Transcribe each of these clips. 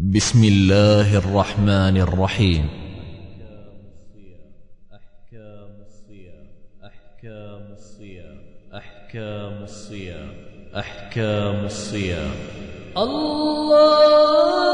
بسم الله الرحمن الرحيم. أحكام الصيام أحكام الصيام أحكام الصيام. أحكام الصيام الله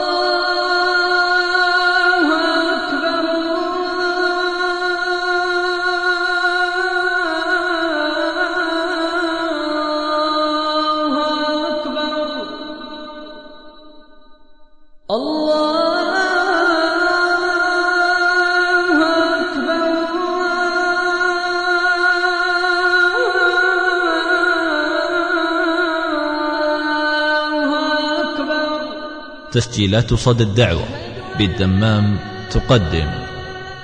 تسجيلات صدى الدعوة. بالدمام تقدم.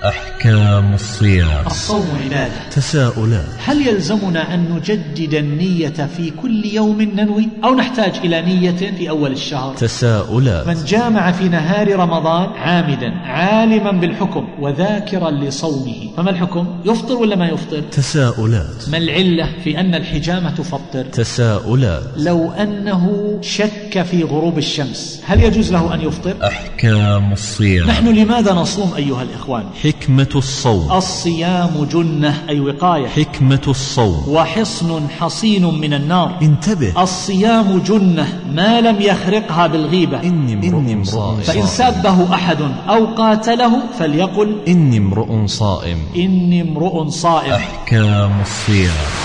أحكام الصيام. الصوم عبادة. تساؤلات. هل يلزمنا أن نجدد النية في كل يوم ننوي؟ أو نحتاج إلى نية في أول الشهر؟ تساؤلات. من جامع في نهار رمضان عامدا. عالما بالحكم وذاكرا لصومه. فما الحكم؟ يفطر ولا ما يفطر؟ تساؤلات. ما العلة في أن الحجامة تفطر؟ تساؤلات. لو أنه شك في غروب الشمس هل يجوز له أن يفطر؟ أحكام الصيام. نحن لماذا نصوم أيها الإخوان؟ حكمة الصوم. الصيام جنة أي وقاية. حكمة الصوم. وحصن حصين من النار. انتبه. الصيام جنة ما لم يخرقها بالغيبة. إني امرؤ فإن سابه أحد أو قاتله فليقل إني امرؤ صائم. إني امرؤ صائم. أحكام الصيام.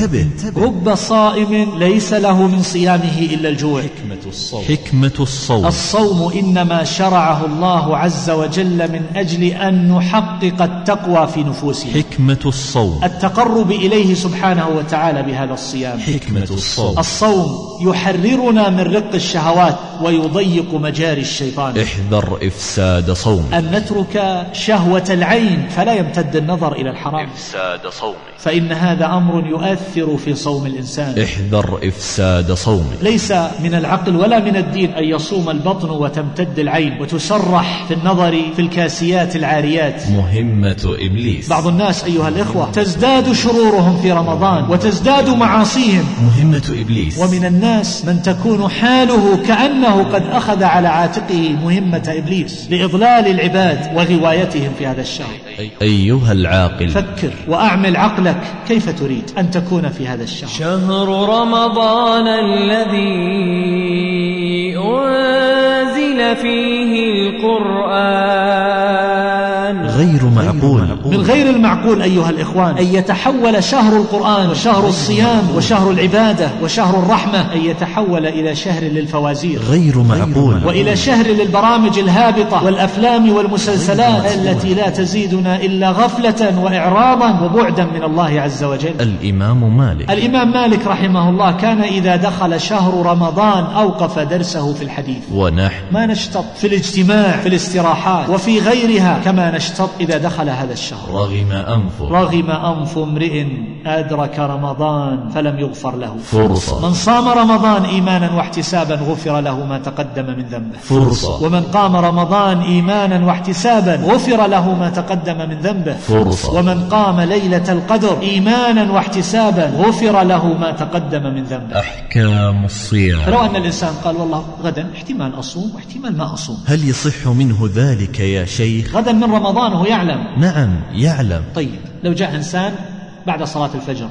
انتبه. رب صائم ليس له من صيامه إلا الجوع. حكمة الصوم. الصوم. إنما شرعه الله عز وجل من أجل أن نحقق التقوى في نفوسنا. حكمة الصوم. التقرب إليه سبحانه وتعالى بهذا الصيام. حكمة الصوم. الصوم يحررنا من رق الشهوات ويضيق مجاري الشيطان. احذر إفساد صوم أن نترك شهوة العين فلا يمتد النظر إلى الحرام. إفساد صوم فإن هذا أمر يؤثر في صوم الإنسان. احذر إفساد صوم ليس من العقل ولا من الدين أن يصوم البطن وتمتد العين وتسرح في النظر في الكاسيات العاريات. مهمة إبليس. بعض الناس أيها الإخوة تزداد شرورهم في رمضان وتزداد معاصيهم. مهمة إبليس. ومن الناس من تكون حاله كأنه قد أخذ على عاتقه مهمة إبليس لإضلال العباد وغوايتهم في هذا الشهر. أيها العاقل. فكر وأعمل عقلك كيف تريد أن تكون في هذا الشهر. شهر رمضان الذي أنزل فيه القرآن. غير معقول. من غير المعقول أيها الإخوان. أن يتحول شهر القرآن وشهر الصيام وشهر العبادة وشهر الرحمة. أن يتحول إلى شهر للفوازير. غير معقول. وإلى شهر للبرامج الهابطة والأفلام والمسلسلات التي لا تزيدنا إلا غفلة وإعراضا وبعدا من الله عز وجل. الإمام مالك. الإمام مالك رحمه الله كان إذا دخل شهر رمضان أوقف درسه في الحديث. ونحن ما نشتط في الاجتماع في الاستراحات وفي غيرها كما نشتط إذا دخل هذا الشهر. رغم أنفه رغم أنف امرئ أدرك رمضان فلم يغفر له. فرصة. من صام رمضان إيمانا واحتسابا غفر له ما تقدم من ذنبه. فرصة. ومن قام رمضان إيمانا واحتسابا غفر له ما تقدم من ذنبه. فرصة. ومن قام ليلة القدر إيمانا واحتسابا غفر له ما تقدم من ذنبه. أحكام الصيام. فلو أن الإنسان قال والله غدا احتمال أصوم واحتمال ما أصوم. هل يصح منه ذلك يا شيخ؟ غدا من رمضان وهو يعلم. نعم يعلم. طيب لو جاء إنسان بعد صلاة الفجر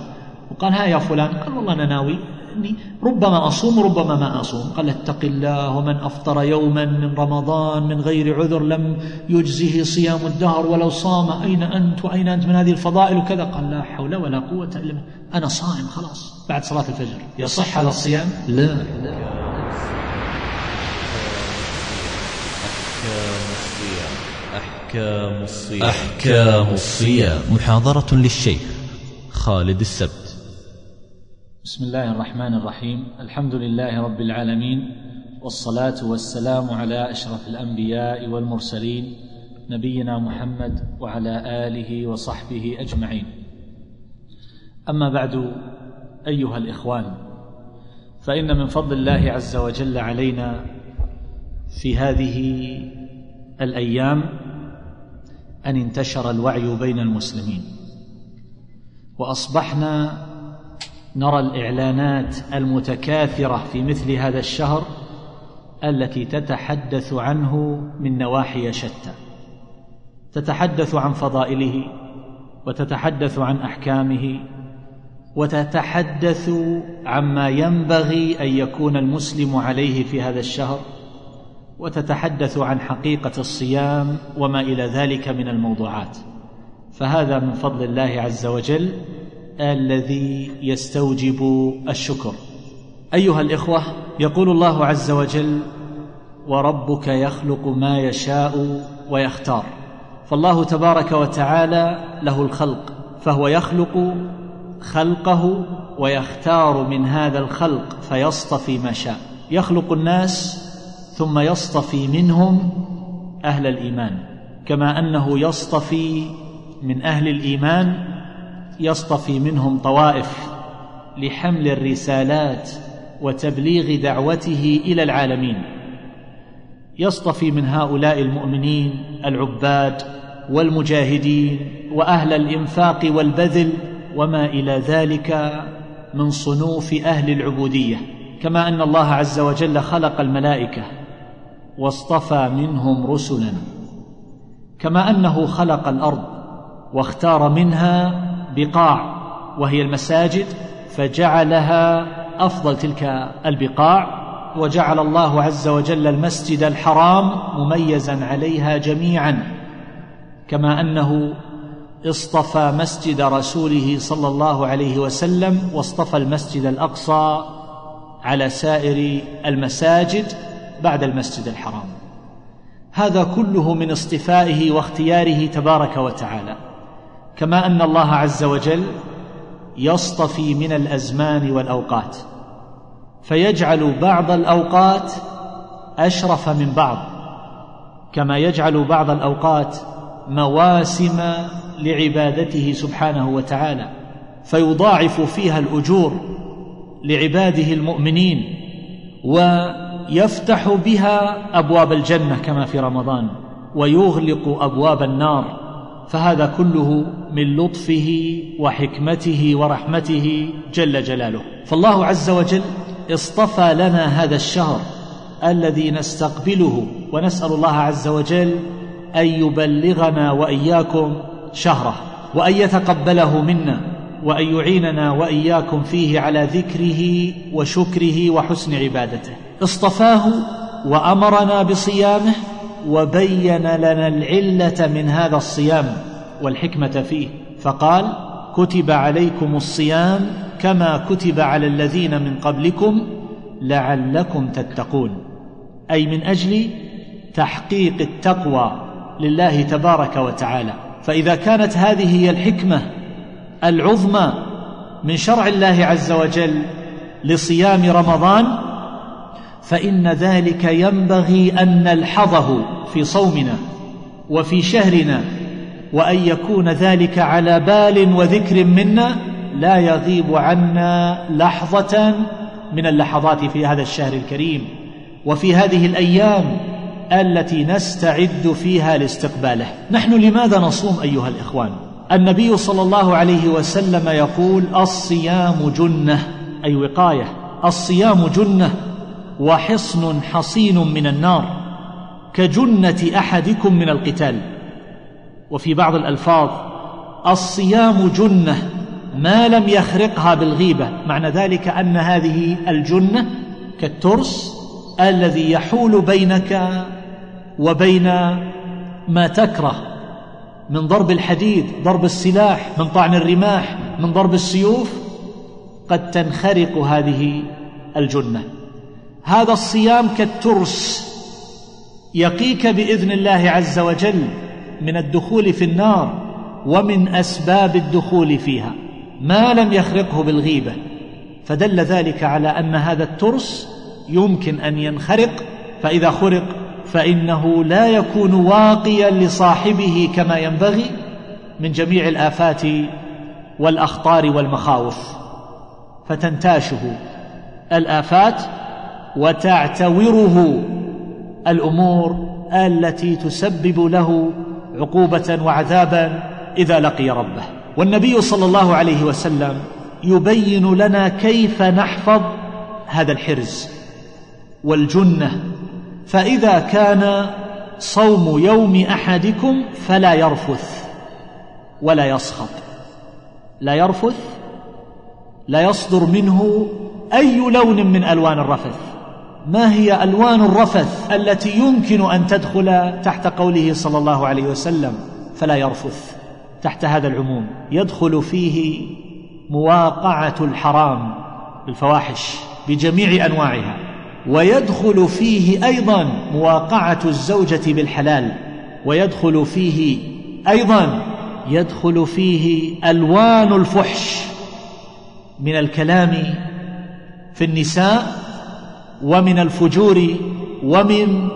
وقال ها يا فلان. قال والله أنا ناوي أني ربما أصوم وربما ما أصوم. قال اتق الله ومن أفطر يوما من رمضان من غير عذر لم يجزه صيام الدهر ولو صام. أين أنت وأين أنت من هذه الفضائل وكذا؟ قال لا حول ولا قوة إلا بالله. أنا صائم خلاص بعد صلاة الفجر. يصح هذا الصيام؟ لا. أحكام الصيام. أحكام الصيام. محاضرة للشيخ خالد السبت. بسم الله الرحمن الرحيم. الحمد لله رب العالمين والصلاة والسلام على أشرف الأنبياء والمرسلين نبينا محمد وعلى آله وصحبه أجمعين. أما بعد أيها الإخوان فإن من فضل الله عز وجل علينا في هذه الأيام أن انتشر الوعي بين المسلمين. وأصبحنا نرى الإعلانات المتكاثرة في مثل هذا الشهر التي تتحدث عنه من نواحي شتى. تتحدث عن فضائله وتتحدث عن أحكامه وتتحدث عما ينبغي أن يكون المسلم عليه في هذا الشهر. وتتحدث عن حقيقة الصيام وما إلى ذلك من الموضوعات. فهذا من فضل الله عز وجل الذي يستوجب الشكر. أيها الإخوة يقول الله عز وجل وربك يخلق ما يشاء ويختار فالله تبارك وتعالى له الخلق فهو يخلق خلقه ويختار من هذا الخلق فيصطفي ما شاء. يخلق الناس ثم يصطفي منهم أهل الإيمان كما أنه يصطفي من أهل الإيمان يصطفي منهم طوائف لحمل الرسالات وتبليغ دعوته إلى العالمين. يصطفي من هؤلاء المؤمنين العباد والمجاهدين وأهل الإنفاق والبذل وما إلى ذلك من صنوف أهل العبودية كما أن الله عز وجل خلق الملائكة واصطفى منهم رسلا كما أنه خلق الأرض واختار منها بقاع وهي المساجد فجعلها أفضل تلك البقاع وجعل الله عز وجل المسجد الحرام مميزا عليها جميعا كما أنه اصطفى مسجد رسوله صلى الله عليه وسلم واصطفى المسجد الأقصى على سائر المساجد بعد المسجد الحرام. هذا كله من اصطفائه واختياره تبارك وتعالى. كما أن الله عز وجل يصطفي من الأزمان والأوقات. فيجعل بعض الأوقات أشرف من بعض. كما يجعل بعض الأوقات مواسم لعبادته سبحانه وتعالى. فيضاعف فيها الأجور لعباده المؤمنين ويفتح بها أبواب الجنة كما في رمضان ويغلق أبواب النار فهذا كله من لطفه وحكمته ورحمته جل جلاله. فالله عز وجل اصطفى لنا هذا الشهر الذي نستقبله ونسأل الله عز وجل أن يبلغنا وإياكم شهره وأن يتقبله منا وأن يعيننا وإياكم فيه على ذكره وشكره وحسن عبادته. اصطفاه وأمرنا بصيامه وبين لنا العلة من هذا الصيام والحكمة فيه. فقال كتب عليكم الصيام كما كتب على الذين من قبلكم لعلكم تتقون. أي من أجل تحقيق التقوى لله تبارك وتعالى. فإذا كانت هذه هي الحكمة العظمى من شرع الله عز وجل لصيام رمضان فإن ذلك ينبغي أن نلحظه في صومنا وفي شهرنا وأن يكون ذلك على بال وذكر منا لا يغيب عنا لحظة من اللحظات في هذا الشهر الكريم وفي هذه الأيام التي نستعد فيها لاستقباله. نحن لماذا نصوم أيها الإخوان؟ النبي صلى الله عليه وسلم يقول الصيام جنة أي وقاية الصيام جنة وحصن حصين من النار كجنة أحدكم من القتال. وفي بعض الألفاظ الصيام جنة ما لم يخرقها بالغيبة. معنى ذلك أن هذه الجنة كالترس الذي يحول بينك وبين ما تكره من ضرب الحديد ضرب السلاح من طعن الرماح من ضرب السيوف قد تنخرق هذه الجنة. هذا الصيام كالترس يقيك بإذن الله عز وجل من الدخول في النار ومن أسباب الدخول فيها ما لم يخرقه بالغيبة. فدل ذلك على أن هذا الترس يمكن أن ينخرق فإذا خرق فإنه لا يكون واقيا لصاحبه كما ينبغي من جميع الآفات والأخطار والمخاوف. فتنتاشه الآفات وتعتوره الأمور التي تسبب له عقوبة وعذابا إذا لقي ربه. والنبي صلى الله عليه وسلم يبين لنا كيف نحفظ هذا الحرز والجنة. فإذا كان صوم يوم أحدكم فلا يرفث ولا يسخط لا يرفث لا يصدر منه أي لون من ألوان الرفث. ما هي ألوان الرفث التي يمكن أن تدخل تحت قوله صلى الله عليه وسلم فلا يرفث تحت هذا العموم؟ يدخل فيه مواقعة الحرام بالفواحش بجميع أنواعها ويدخل فيه أيضا مواقعة الزوجة بالحلال ويدخل فيه أيضا يدخل فيه ألوان الفحش من الكلام في النساء ومن الفجور ومن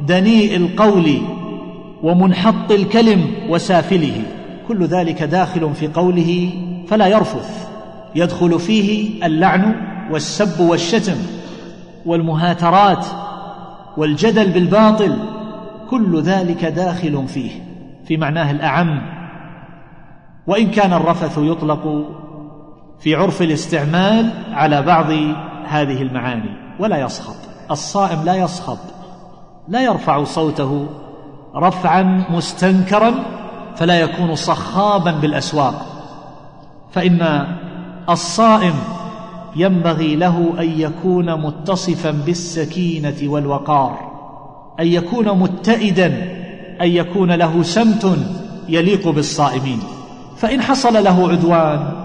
دنيء القول ومنحط الكلم وسافله. كل ذلك داخل في قوله فلا يرفث يدخل فيه اللعن والسب والشتم والمهاترات والجدل بالباطل. كل ذلك داخل فيه في معناه الأعم. وإن كان الرفث يطلق في عرف الاستعمال على بعض هذه المعاني. ولا يسخط الصائم لا يسخط لا يرفع صوته رفعا مستنكرا فلا يكون صخابا بالأسواق. فإن الصائم ينبغي له أن يكون متصفا بالسكينة والوقار أن يكون متئدا أن يكون له سمت يليق بالصائمين. فإن حصل له عدوان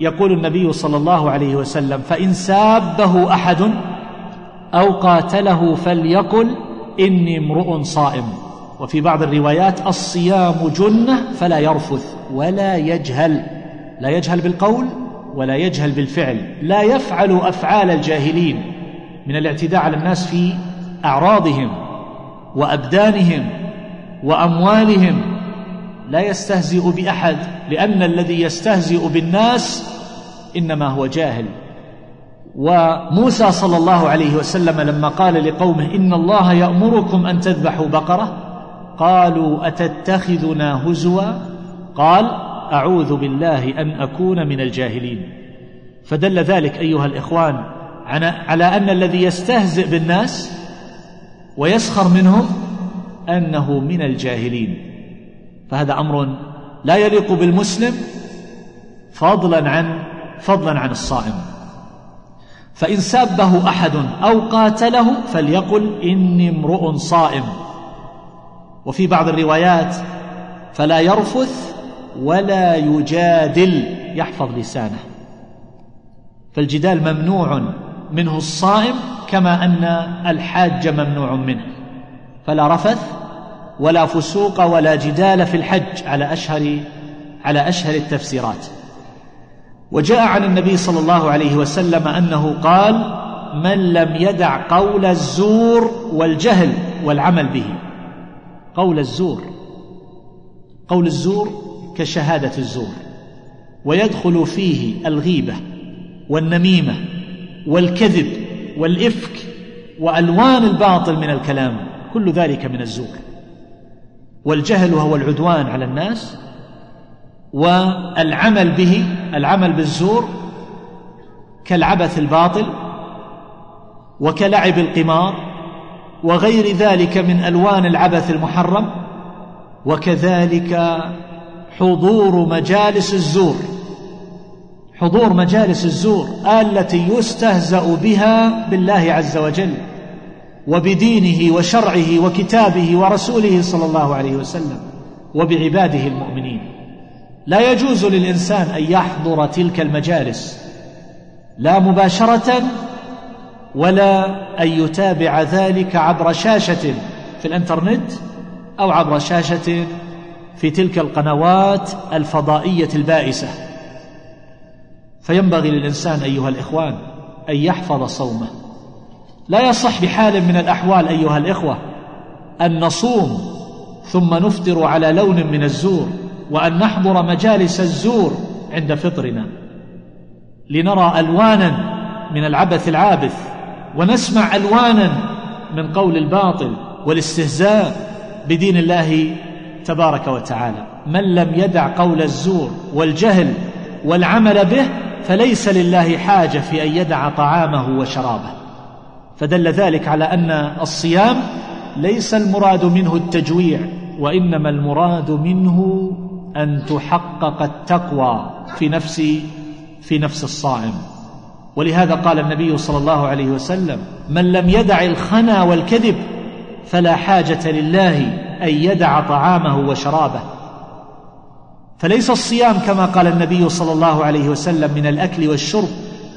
يقول النبي صلى الله عليه وسلم فإن سابه أحد أو قاتله فليقل إني امرؤ صائم. وفي بعض الروايات الصيام جنة فلا يرفث ولا يجهل لا يجهل بالقول ولا يجهل بالفعل لا يفعل أفعال الجاهلين من الاعتداء على الناس في أعراضهم وأبدانهم وأموالهم لا يستهزئ بأحد لأن الذي يستهزئ بالناس إنما هو جاهل. وموسى صلى الله عليه وسلم لما قال لقومه إن الله يأمركم أن تذبحوا بقرة قالوا أتتخذنا هزوا؟ قال أعوذ بالله أن أكون من الجاهلين. فدل ذلك أيها الإخوان على أن الذي يستهزئ بالناس ويسخر منهم أنه من الجاهلين. فهذا أمر لا يليق بالمسلم فضلا عن فضلا عن الصائم. فإن سابه أحد أو قاتله فليقل إني امرؤ صائم. وفي بعض الروايات فلا يرفث ولا يجادل يحفظ لسانه. فالجدال ممنوع منه الصائم كما أن الحاج ممنوع منه. فلا رفث ولا فسوق ولا جدال في الحج على أشهر على أشهر التفسيرات. وجاء عن النبي صلى الله عليه وسلم أنه قال من لم يدع قول الزور والجهل والعمل به. قول الزور قول الزور كشهادة الزور ويدخل فيه الغيبة والنميمة والكذب والإفك وألوان الباطل من الكلام كل ذلك من الزور. والجهل هو العدوان على الناس والعمل به العمل بالزور كالعبث الباطل وكلعب القمار وغير ذلك من ألوان العبث المحرم وكذلك حضور مجالس الزور. حضور مجالس الزور التي يستهزأ بها بالله عز وجل. وبدينه وشرعه وكتابه ورسوله صلى الله عليه وسلم وبعباده المؤمنين. لا يجوز للإنسان أن يحضر تلك المجالس لا مباشرة ولا أن يتابع ذلك عبر شاشة في الإنترنت أو عبر شاشة في تلك القنوات الفضائية البائسة. فينبغي للإنسان أيها الإخوان أن يحفظ صومه. لا يصح بحال من الأحوال أيها الإخوة أن نصوم ثم نفطر على لون من الزور وأن نحضر مجالس الزور عند فطرنا. لنرى ألوانا من العبث العابث ونسمع ألوانا من قول الباطل والاستهزاء بدين الله تبارك وتعالى. من لم يدع قول الزور والجهل والعمل به فليس لله حاجة في أن يدع طعامه وشرابه. فدل ذلك على أن الصيام ليس المراد منه التجويع وإنما المراد منه أن تحقق التقوى في نفس في نفس الصائم. ولهذا قال النبي صلى الله عليه وسلم من لم يدع الخنا والكذب فلا حاجة لله أن يدع طعامه وشرابه. فليس الصيام كما قال النبي صلى الله عليه وسلم من الأكل والشرب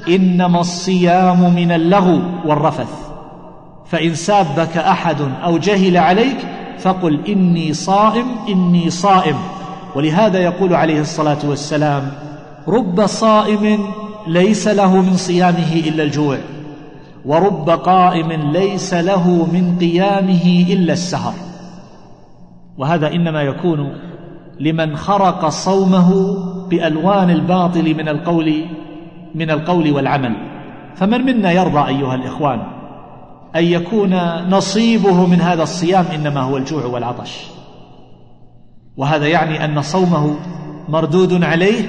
إنما الصيام من اللغو والرفث. فإن سابك أحد أو جهل عليك فقل إني صائم إني صائم. ولهذا يقول عليه الصلاة والسلام رب صائم ليس له من صيامه إلا الجوع ورب قائم ليس له من قيامه إلا السهر. وهذا إنما يكون لمن خرق صومه بألوان الباطل من القول من القول والعمل. فمن منا يرضى أيها الإخوان أن يكون نصيبه من هذا الصيام إنما هو الجوع والعطش. وهذا يعني أن صومه مردود عليه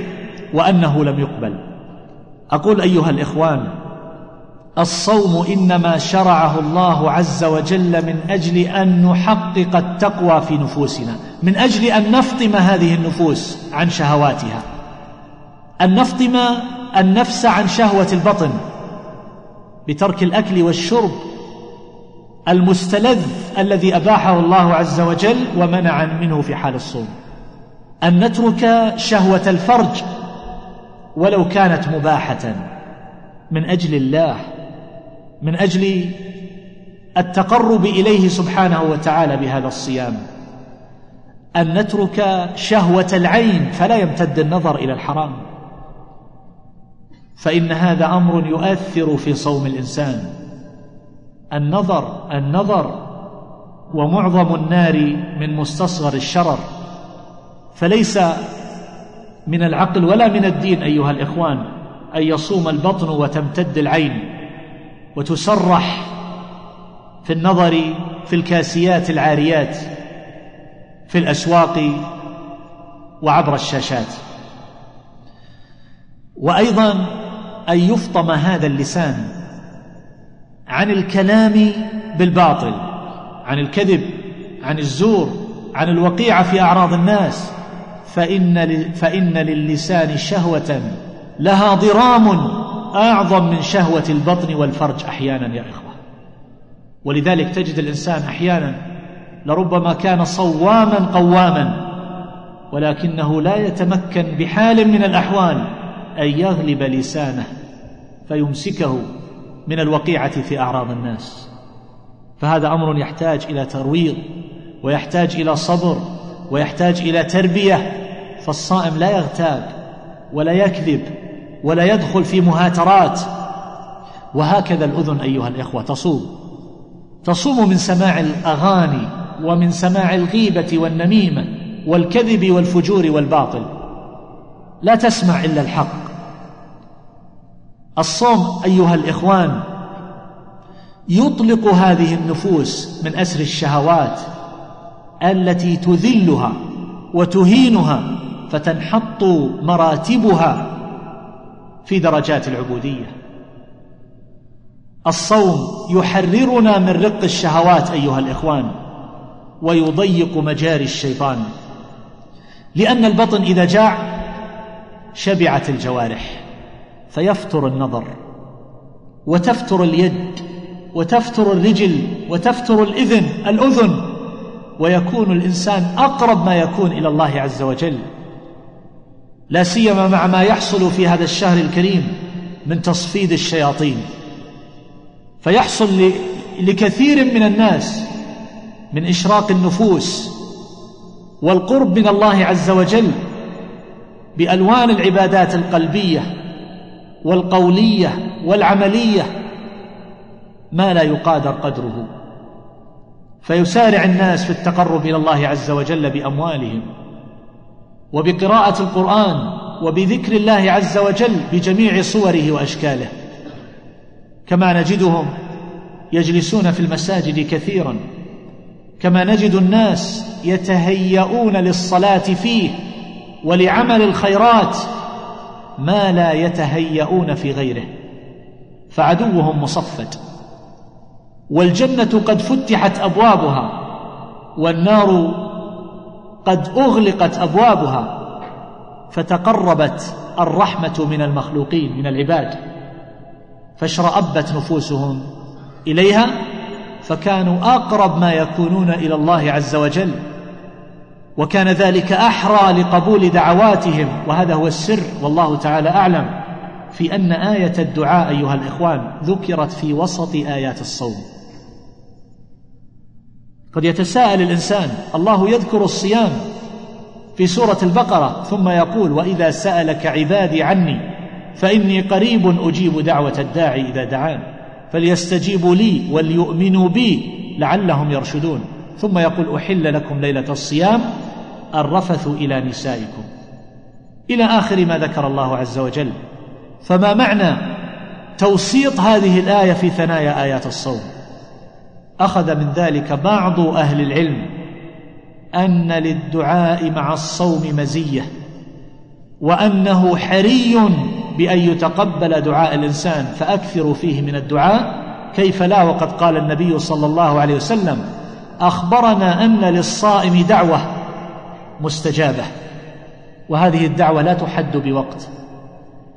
وأنه لم يقبل. أقول أيها الإخوان الصوم إنما شرعه الله عز وجل من أجل أن نحقق التقوى في نفوسنا من أجل أن نفطم هذه النفوس عن شهواتها. أن نفطم النفس عن شهوة البطن بترك الأكل والشرب المستلذ الذي أباحه الله عز وجل ومنع منه في حال الصوم. أن نترك شهوة الفرج ولو كانت مباحة من أجل الله من أجل التقرب إليه سبحانه وتعالى بهذا الصيام. أن نترك شهوة العين فلا يمتد النظر إلى الحرام. فإن هذا أمر يؤثر في صوم الإنسان. النظر النظر ومعظم النار من مستصغر الشرر. فليس من العقل ولا من الدين أيها الإخوان أن يصوم البطن وتمتد العين وتسرح في النظر في الكاسيات العاريات في الأسواق وعبر الشاشات. وأيضا أن يفطم هذا اللسان عن الكلام بالباطل عن الكذب عن الزور عن الوقيعة في أعراض الناس. فإن, فإن للسان شهوة لها ضرام أعظم من شهوة البطن والفرج أحيانا يا إخوة. ولذلك تجد الإنسان أحيانا لربما كان صواما قواما ولكنه لا يتمكن بحال من الأحوال. أن يغلب لسانه فيمسكه من الوقيعة في أعراض الناس. فهذا أمر يحتاج إلى ترويض ويحتاج إلى صبر ويحتاج إلى تربية. فالصائم لا يغتاب ولا يكذب ولا يدخل في مهاترات. وهكذا الأذن أيها الإخوة تصوم. تصوم من سماع الأغاني ومن سماع الغيبة والنميمة والكذب والفجور والباطل. لا تسمع إلا الحق. الصوم أيها الإخوان يطلق هذه النفوس من أسر الشهوات التي تذلها وتهينها فتنحط مراتبها في درجات العبودية. الصوم يحررنا من رق الشهوات أيها الإخوان ويضيق مجاري الشيطان. لأن البطن إذا جاع شبعت الجوارح فيفتر النظر وتفتر اليد وتفتر الرجل وتفتر الإذن الأذن ويكون الإنسان أقرب ما يكون إلى الله عز وجل. لا سيما مع ما يحصل في هذا الشهر الكريم من تصفيد الشياطين. فيحصل لكثير من الناس من إشراق النفوس والقرب من الله عز وجل بألوان العبادات القلبية والقولية والعملية ما لا يقادر قدره. فيسارع الناس في التقرب إلى الله عز وجل بأموالهم وبقراءة القرآن وبذكر الله عز وجل بجميع صوره وأشكاله. كما نجدهم يجلسون في المساجد كثيرا. كما نجد الناس يتهيئون للصلاة فيه ولعمل الخيرات ما لا يتهيئون في غيره فعدوهم مصفد. والجنة قد فتحت أبوابها والنار قد أغلقت أبوابها فتقربت الرحمة من المخلوقين من العباد. فاشرأبت نفوسهم إليها فكانوا أقرب ما يكونون إلى الله عز وجل. وكان ذلك أحرى لقبول دعواتهم وهذا هو السر والله تعالى أعلم في أن آية الدعاء أيها الإخوان ذكرت في وسط آيات الصوم. قد يتساءل الإنسان الله يذكر الصيام في سورة البقرة ثم يقول وإذا سألك عبادي عني فإني قريب أجيب دعوة الداعي إذا دعان فليستجيبوا لي وليؤمنوا بي لعلهم يرشدون. ثم يقول أحل لكم ليلة الصيام الرفث إلى نسائكم. إلى آخر ما ذكر الله عز وجل. فما معنى توسيط هذه الآية في ثنايا آيات الصوم؟ أخذ من ذلك بعض أهل العلم أن للدعاء مع الصوم مزية وأنه حري بأن يتقبل دعاء الإنسان فأكثروا فيه من الدعاء. كيف لا؟ وقد قال النبي صلى الله عليه وسلم أخبرنا أن للصائم دعوة. مستجابة. وهذه الدعوة لا تحد بوقت.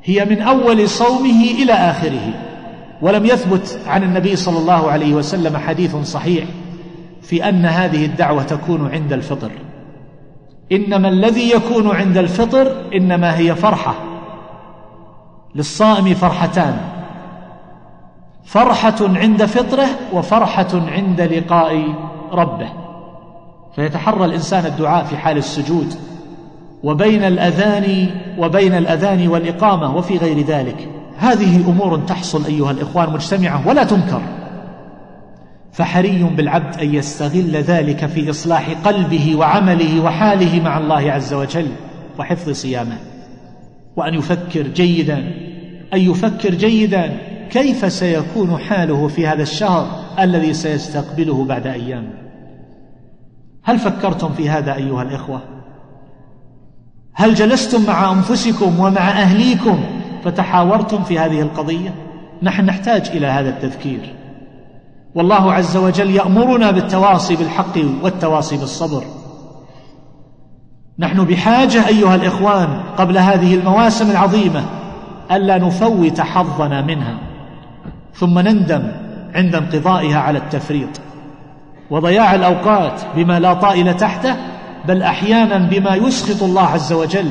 هي من أول صومه إلى آخره. ولم يثبت عن النبي صلى الله عليه وسلم حديث صحيح في أن هذه الدعوة تكون عند الفطر. إنما الذي يكون عند الفطر إنما هي فرحة. للصائم فرحتان. فرحة عند فطره وفرحة عند لقاء ربه. فيتحرى الإنسان الدعاء في حال السجود وبين الأذان وبين الأذان والإقامة وفي غير ذلك. هذه أمور تحصل أيها الإخوان مجتمعة ولا تنكر. فحري بالعبد أن يستغل ذلك في إصلاح قلبه وعمله وحاله مع الله عز وجل وحفظ صيامه. وأن يفكر جيدا أن يفكر جيدا كيف سيكون حاله في هذا الشهر الذي سيستقبله بعد أيام. هل فكرتم في هذا أيها الإخوة؟ هل جلستم مع أنفسكم ومع أهليكم فتحاورتم في هذه القضية؟ نحن نحتاج إلى هذا التذكير. والله عز وجل يأمرنا بالتواصي بالحق والتواصي بالصبر. نحن بحاجة أيها الإخوان قبل هذه المواسم العظيمة ألا نفوت حظنا منها ثم نندم عند انقضائها على التفريط. وضياع الأوقات بما لا طائل تحته بل أحيانا بما يسخط الله عز وجل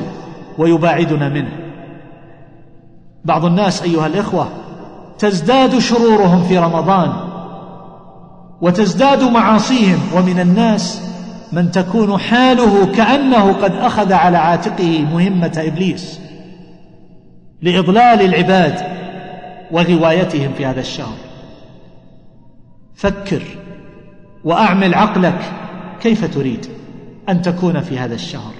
ويباعدنا منه. بعض الناس أيها الإخوة تزداد شرورهم في رمضان وتزداد معاصيهم ومن الناس من تكون حاله كأنه قد أخذ على عاتقه مهمة إبليس لإضلال العباد وغوايتهم في هذا الشهر. فكر وأعمل عقلك كيف تريد أن تكون في هذا الشهر.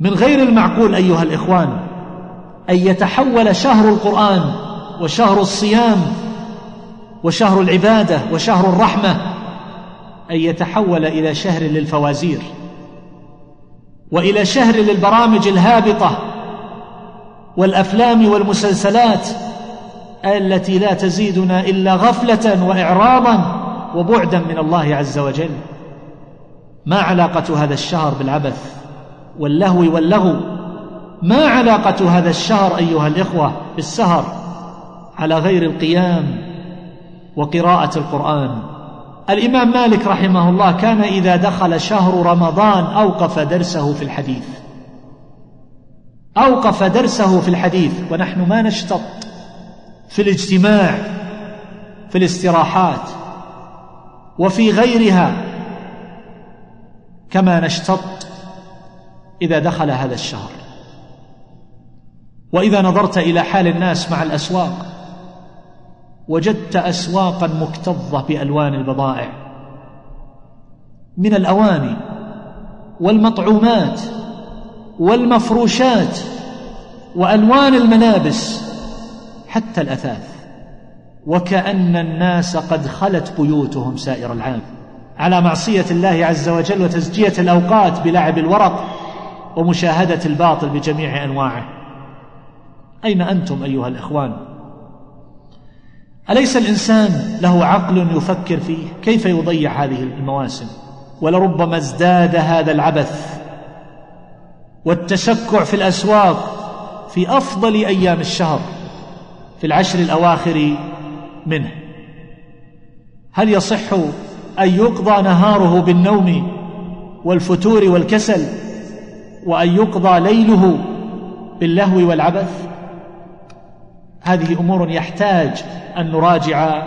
من غير المعقول أيها الإخوان أن يتحول شهر القرآن وشهر الصيام وشهر العبادة وشهر الرحمة أن يتحول إلى شهر للفوازير وإلى شهر للبرامج الهابطة والأفلام والمسلسلات التي لا تزيدنا إلا غفلة وإعراضا وبعدا من الله عز وجل. ما علاقة هذا الشهر بالعبث واللهو واللغو؟ ما علاقة هذا الشهر أيها الإخوة بالسهر على غير القيام وقراءة القرآن؟ الإمام مالك رحمه الله كان إذا دخل شهر رمضان أوقف درسه في الحديث. أوقف درسه في الحديث ونحن ما نشتط. في الاجتماع في الاستراحات وفي غيرها كما نشتط إذا دخل هذا الشهر. وإذا نظرت إلى حال الناس مع الأسواق وجدت أسواقا مكتظة بألوان البضائع من الأواني والمطعومات والمفروشات وألوان الملابس حتى الأثاث. وكأن الناس قد خلت بيوتهم سائر العام. على معصية الله عز وجل وتزجية الأوقات بلعب الورق ومشاهدة الباطل بجميع أنواعه. أين أنتم أيها الإخوان؟ أليس الإنسان له عقل يفكر فيه؟ كيف يضيع هذه المواسم؟ ولربما ازداد هذا العبث والتشكع في الأسواق في أفضل أيام الشهر. في العشر الأواخر منه. هل يصح أن يقضى نهاره بالنوم والفتور والكسل وأن يقضى ليله باللهو والعبث؟ هذه أمور يحتاج أن نراجع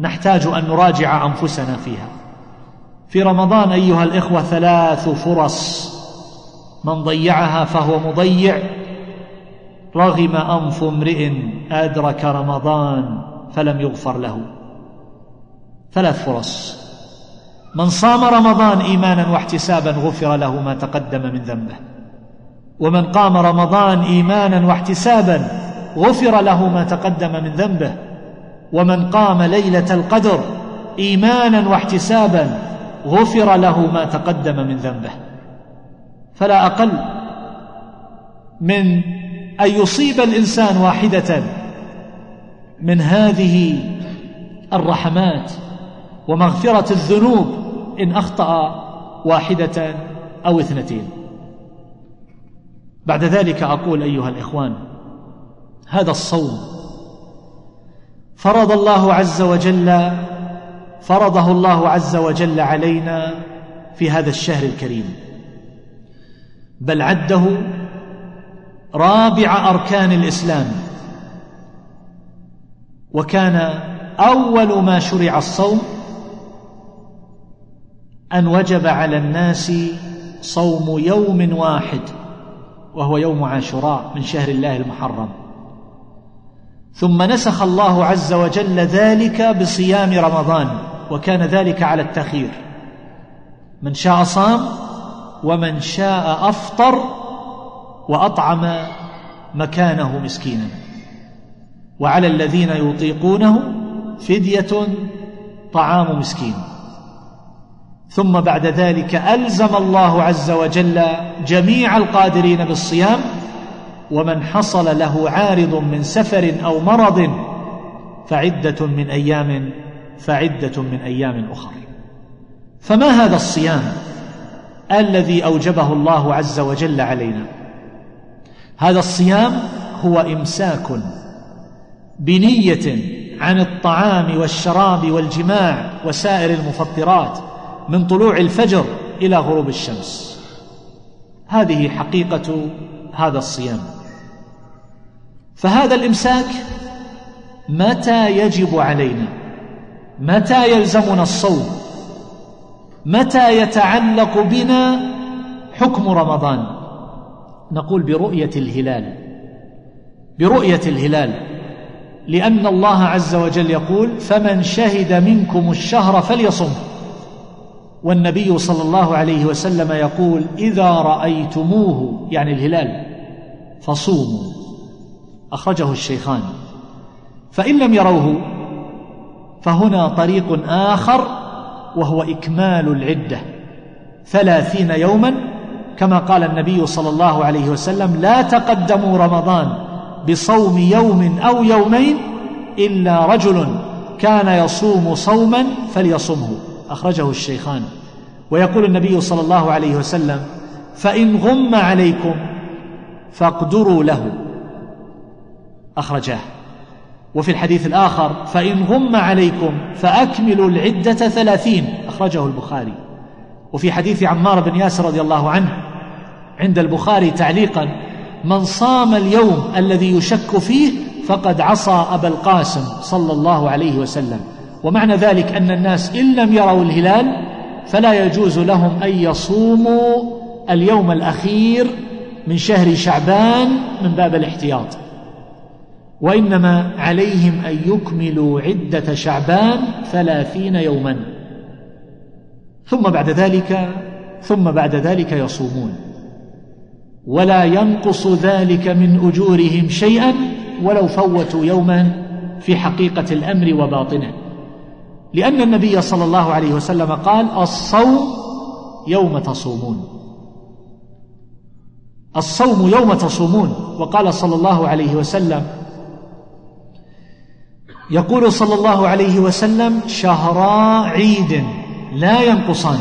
نحتاج أن نراجع أنفسنا فيها. في رمضان أيها الإخوة ثلاث فرص من ضيعها فهو مضيع رغم أنف امرئ أدرك رمضان فلم يغفر له. ثلاث فرص. من صام رمضان إيمانا واحتسابا غفر له ما تقدم من ذنبه. ومن قام رمضان إيمانا واحتسابا غفر له ما تقدم من ذنبه. ومن قام ليلة القدر إيمانا واحتسابا غفر له ما تقدم من ذنبه. فلا أقل من أن يصيب الإنسان واحدة من هذه الرحمات ومغفرة الذنوب إن أخطأ واحدة أو اثنتين. بعد ذلك أقول أيها الإخوان هذا الصوم فرض الله عز وجل فرضه الله عز وجل علينا في هذا الشهر الكريم. بل عده رابع أركان الإسلام. وكان أول ما شرع الصوم أن وجب على الناس صوم يوم واحد وهو يوم عاشوراء من شهر الله المحرم. ثم نسخ الله عز وجل ذلك بصيام رمضان وكان ذلك على التخيير من شاء صام ومن شاء أفطر وأطعم مكانه مسكينا. وعلى الذين يطيقونه فدية طعام مسكين. ثم بعد ذلك ألزم الله عز وجل جميع القادرين بالصيام ومن حصل له عارض من سفر أو مرض فعدة من أيام فعدة من أيام أخر. فما هذا الصيام الذي أوجبه الله عز وجل علينا؟ هذا الصيام هو إمساك بنية عن الطعام والشراب والجماع وسائر المفطرات من طلوع الفجر إلى غروب الشمس. هذه حقيقة هذا الصيام. فهذا الإمساك متى يجب علينا؟ متى يلزمنا الصوم؟ متى يتعلق بنا حكم رمضان؟ نقول برؤية الهلال. برؤية الهلال. لأن الله عز وجل يقول فمن شهد منكم الشهر فليصمه والنبي صلى الله عليه وسلم يقول إذا رأيتموه يعني الهلال. فصوموا. أخرجه الشيخان. فإن لم يروه فهنا طريق آخر وهو إكمال العدة. ثلاثين يوما كما قال النبي صلى الله عليه وسلم لا تقدموا رمضان بصوم يوم أو يومين إلا رجل كان يصوم صوما فليصمه. أخرجه الشيخان. ويقول النبي صلى الله عليه وسلم فإن غم عليكم فاقدروا له. اخرجاه وفي الحديث الآخر فإن غم عليكم فأكملوا العدة ثلاثين. أخرجه البخاري. وفي حديث عمار بن ياسر رضي الله عنه عند البخاري تعليقا من صام اليوم الذي يشك فيه فقد عصى أبا القاسم صلى الله عليه وسلم. ومعنى ذلك أن الناس إن لم يروا الهلال فلا يجوز لهم أن يصوموا اليوم الأخير من شهر شعبان من باب الاحتياط. وإنما عليهم أن يكملوا عدة شعبان ثلاثين يوما. ثم بعد ذلك ثم بعد ذلك يصومون. ولا ينقص ذلك من أجورهم شيئا ولو فوتوا يوما في حقيقة الأمر وباطنه. لأن النبي صلى الله عليه وسلم قال الصوم يوم تصومون. الصوم يوم تصومون. وقال صلى الله عليه وسلم يقول صلى الله عليه وسلم شهرا عيد لا ينقصان.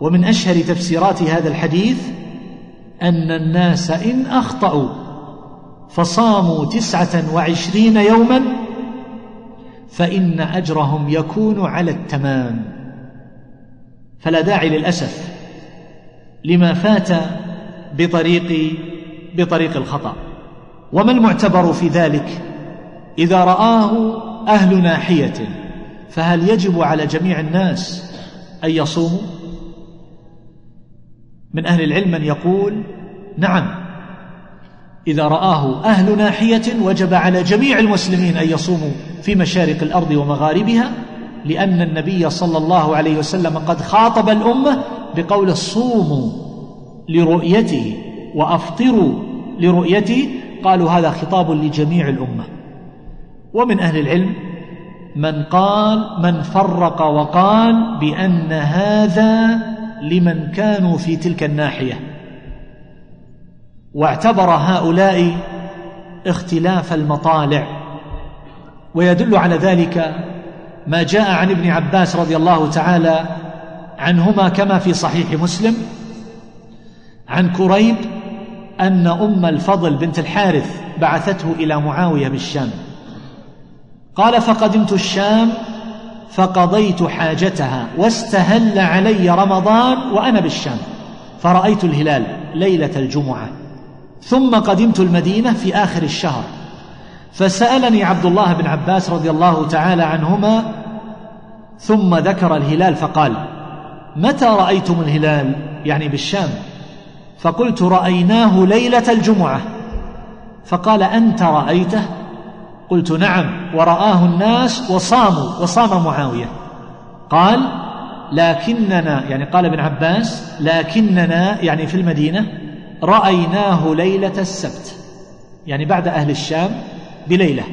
ومن أشهر تفسيرات هذا الحديث أن الناس إن أخطأوا فصاموا تسعة وعشرين يوما فإن أجرهم يكون على التمام. فلا داعي للأسف لما فات بطريق بطريق الخطأ. وما المعتبر في ذلك؟ إذا رآه أهل ناحية فهل يجب على جميع الناس أن يصوموا؟ من أهل العلم من يقول نعم إذا رآه أهل ناحية وجب على جميع المسلمين أن يصوموا في مشارق الأرض ومغاربها لأن النبي صلى الله عليه وسلم قد خاطب الأمة بقول صوموا لرؤيته وأفطروا لرؤيته قالوا هذا خطاب لجميع الأمة. ومن أهل العلم من قال من فرق وقال بأن هذا لمن كانوا في تلك الناحية. واعتبر هؤلاء اختلاف المطالع. ويدل على ذلك ما جاء عن ابن عباس رضي الله تعالى عنهما كما في صحيح مسلم عن كريب أن أم الفضل بنت الحارث بعثته إلى معاوية بالشام. قال فقدمت الشام فقضيت حاجتها واستهل علي رمضان وأنا بالشام فرأيت الهلال ليلة الجمعة ثم قدمت المدينة في آخر الشهر فسألني عبد الله بن عباس رضي الله تعالى عنهما ثم ذكر الهلال فقال متى رأيتم الهلال؟ يعني بالشام فقلت رأيناه ليلة الجمعة. فقال أنت رأيته؟ قلت نعم ورآه الناس وصاموا وصام معاوية. قال لكننا يعني قال ابن عباس لكننا يعني في المدينة رأيناه ليلة السبت. يعني بعد أهل الشام بليلة.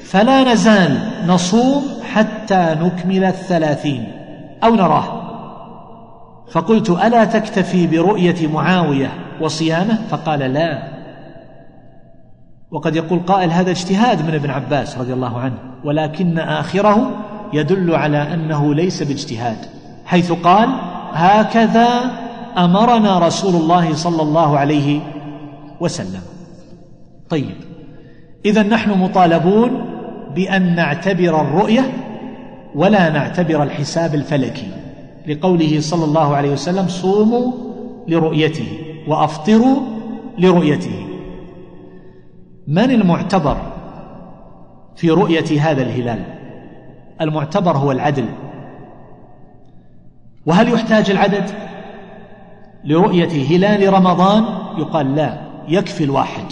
فلا نزال نصوم حتى نكمل الثلاثين. أو نراه. فقلت ألا تكتفي برؤية معاوية وصيامه؟ فقال لا. وقد يقول قائل هذا اجتهاد من ابن عباس رضي الله عنه ولكن آخره يدل على أنه ليس باجتهاد حيث قال هكذا أمرنا رسول الله صلى الله عليه وسلم. طيب إذا نحن مطالبون بأن نعتبر الرؤية ولا نعتبر الحساب الفلكي لقوله صلى الله عليه وسلم صوموا لرؤيته وأفطروا لرؤيته. من المعتبر في رؤية هذا الهلال؟ المعتبر هو العدل. وهل يحتاج العدد؟ لرؤية هلال رمضان يقال لا يكفي الواحد.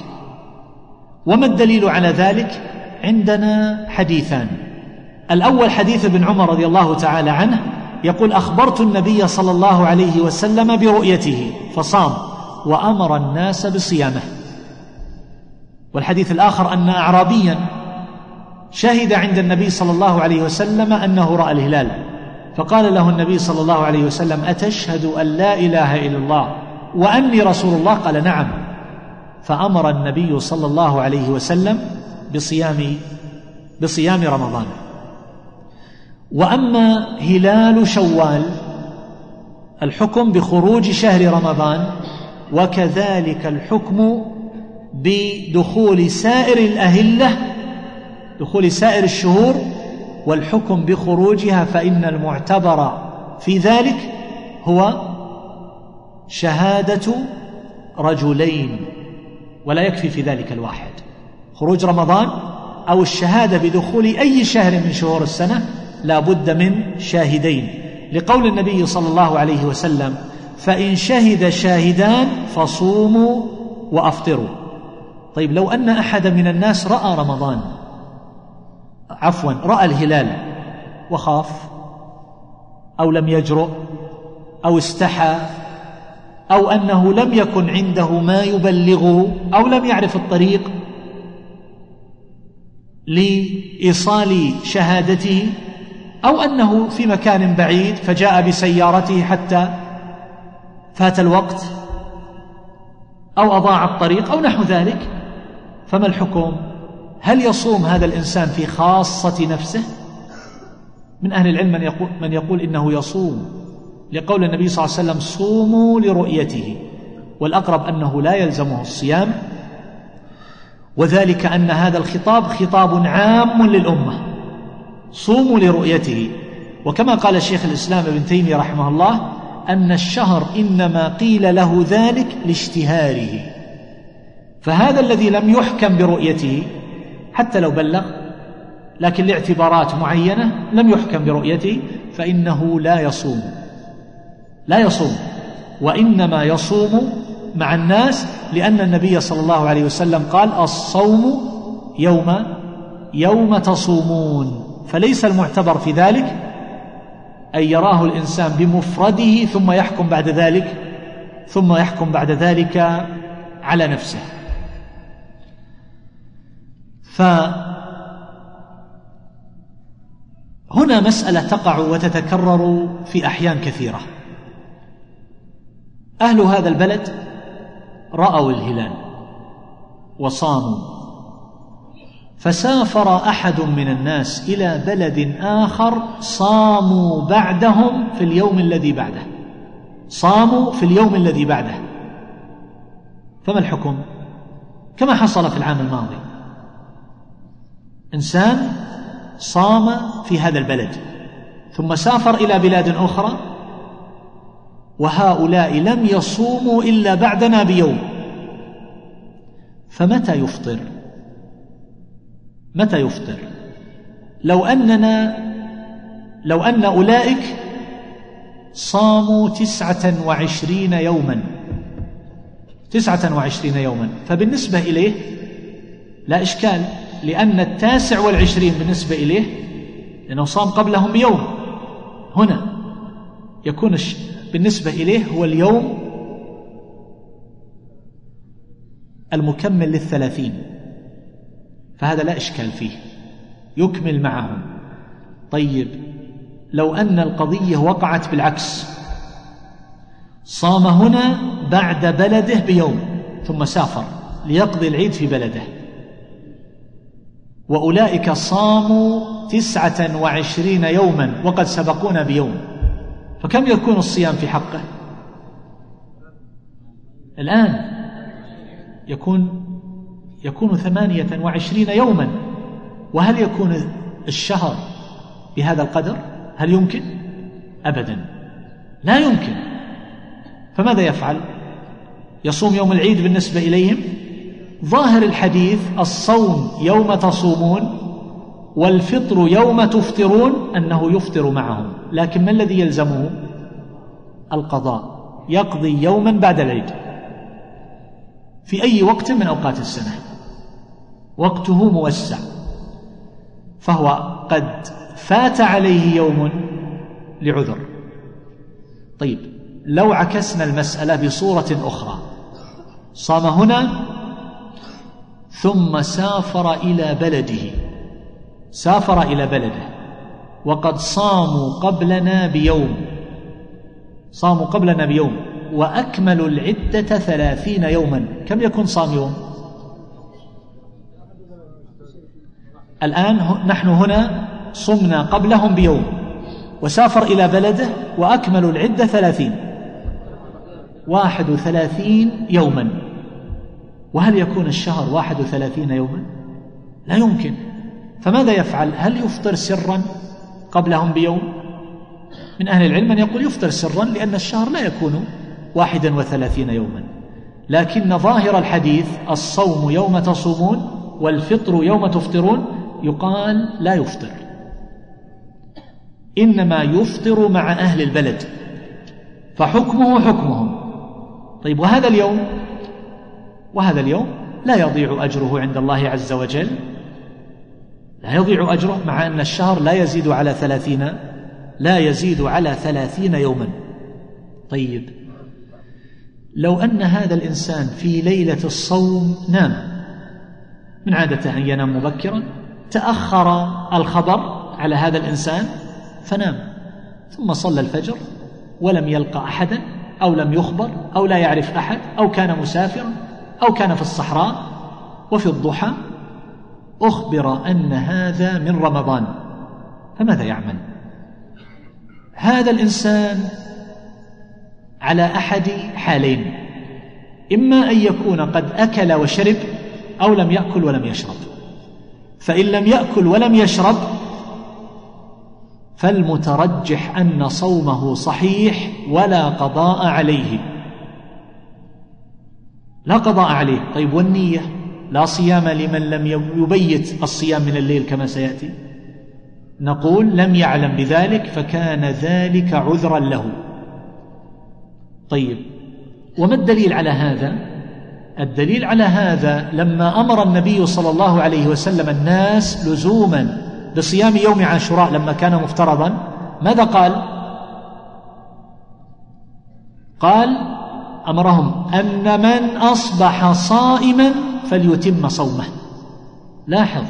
وما الدليل على ذلك؟ عندنا حديثان. الأول حديث ابن عمر رضي الله تعالى عنه يقول أخبرت النبي صلى الله عليه وسلم برؤيته فصام وأمر الناس بصيامه. والحديث الآخر أن أعرابيا شهد عند النبي صلى الله عليه وسلم أنه رأى الهلال. فقال له النبي صلى الله عليه وسلم أتشهد أن لا إله إلا الله وأني رسول الله؟ قال نعم. فأمر النبي صلى الله عليه وسلم بصيام بصيام رمضان. وأما هلال شوال الحكم بخروج شهر رمضان وكذلك الحكم بدخول سائر الأهلة دخول سائر الشهور والحكم بخروجها فإن المعتبر في ذلك هو شهادة رجلين ولا يكفي في ذلك الواحد. خروج رمضان أو الشهادة بدخول أي شهر من شهور السنة لا بد من شاهدين. لقول النبي صلى الله عليه وسلم فإن شهد شاهدان فصوموا وأفطروا. طيب لو أن أحدا من الناس رأى رمضان عفوا رأى الهلال وخاف أو لم يجرؤ أو استحى أو أنه لم يكن عنده ما يبلغه أو لم يعرف الطريق لإيصال شهادته أو أنه في مكان بعيد فجاء بسيارته حتى فات الوقت أو أضاع الطريق أو نحو ذلك فما الحكم؟ هل يصوم هذا الإنسان في خاصة نفسه؟ من أهل العلم من يقول, من يقول إنه يصوم لقول النبي صلى الله عليه وسلم صوموا لرؤيته والأقرب أنه لا يلزمه الصيام وذلك أن هذا الخطاب خطاب عام للأمة صوموا لرؤيته. وكما قال شيخ الإسلام ابن تيمية رحمه الله أن الشهر إنما قيل له ذلك لاشتهاره. فهذا الذي لم يحكم برؤيته حتى لو بلغ لكن لاعتبارات معينة لم يحكم برؤيته فإنه لا يصوم. لا يصوم وإنما يصوم مع الناس لأن النبي صلى الله عليه وسلم قال الصوم يوم يوم تصومون فليس المعتبر في ذلك أن يراه الإنسان بمفرده ثم يحكم بعد ذلك ثم يحكم بعد ذلك على نفسه. فهنا مسألة تقع وتتكرر في أحيان كثيرة. أهل هذا البلد رأوا الهلال وصاموا. فسافر أحد من الناس إلى بلد آخر صاموا بعدهم في اليوم الذي بعده. صاموا في اليوم الذي بعده. فما الحكم؟ كما حصل في العام الماضي. إنسان صام في هذا البلد ثم سافر إلى بلاد أخرى وهؤلاء لم يصوموا إلا بعدنا بيوم. فمتى يفطر؟ متى يفطر؟ لو أننا لو أن أولئك صاموا تسعة وعشرين يوما. تسعة وعشرين يوما. فبالنسبة إليه لا إشكال. لأن التاسع والعشرين بالنسبة إليه لأنه صام قبلهم بيوم. هنا يكون بالنسبة إليه هو اليوم المكمل للثلاثين. فهذا لا إشكال فيه. يكمل معهم. طيب لو أن القضية وقعت بالعكس صام هنا بعد بلده بيوم ثم سافر ليقضي العيد في بلده. وأولئك صاموا تسعة وعشرين يوما وقد سبقونا بيوم. فكم يكون الصيام في حقه؟ الآن يكون يكون ثمانية وعشرين يوما. وهل يكون الشهر بهذا القدر؟ هل يمكن؟ أبدا. لا يمكن. فماذا يفعل؟ يصوم يوم العيد بالنسبة إليهم؟ ظاهر الحديث الصوم يوم تصومون والفطر يوم تفطرون أنه يفطر معهم. لكن ما الذي يلزمه؟ القضاء. يقضي يوما بعد العيد. في أي وقت من أوقات السنة. وقته موسع. فهو قد فات عليه يوم لعذر. طيب لو عكسنا المسألة بصورة أخرى. صام هنا ثم سافر إلى بلده. سافر إلى بلده. وقد صاموا قبلنا بيوم. صاموا قبلنا بيوم. وأكملوا العدة ثلاثين يوما. كم يكون صام يوم؟ الآن نحن هنا صمنا قبلهم بيوم. وسافر إلى بلده وأكملوا العدة ثلاثين. واحد وثلاثين يوما. وهل يكون الشهر واحد وثلاثين يوما؟ لا يمكن. فماذا يفعل؟ هل يفطر سرا قبلهم بيوم؟ من أهل العلم من يقول يفطر سرا لأن الشهر لا يكون واحدا وثلاثين يوما. لكن ظاهر الحديث الصوم يوم تصومون والفطر يوم تفطرون يقال لا يفطر. إنما يفطر مع أهل البلد. فحكمه حكمهم. طيب وهذا اليوم؟ وهذا اليوم لا يضيع أجره عند الله عز وجل. لا يضيع أجره مع أن الشهر لا يزيد على ثلاثين لا يزيد على ثلاثين يوما. طيب لو أن هذا الإنسان في ليلة الصوم نام من عادته أن ينام مبكرا تأخر الخبر على هذا الإنسان فنام ثم صلى الفجر ولم يلقى أحدا أو لم يخبر أو لا يعرف أحد أو كان مسافرا أو كان في الصحراء وفي الضحى أخبر أن هذا من رمضان. فماذا يعمل؟ هذا الإنسان على أحد حالين إما أن يكون قد أكل وشرب أو لم يأكل ولم يشرب. فإن لم يأكل ولم يشرب فالمترجح أن صومه صحيح ولا قضاء عليه. لا قضاء عليه. طيب والنية؟ لا صيام لمن لم يبيت الصيام من الليل كما سيأتي. نقول لم يعلم بذلك فكان ذلك عذرا له. طيب وما الدليل على هذا؟ الدليل على هذا لما أمر النبي صلى الله عليه وسلم الناس لزوما بصيام يوم عاشوراء لما كان مفترضا ماذا قال؟ قال أمرهم أن من أصبح صائما فليتم صومه. لاحظ.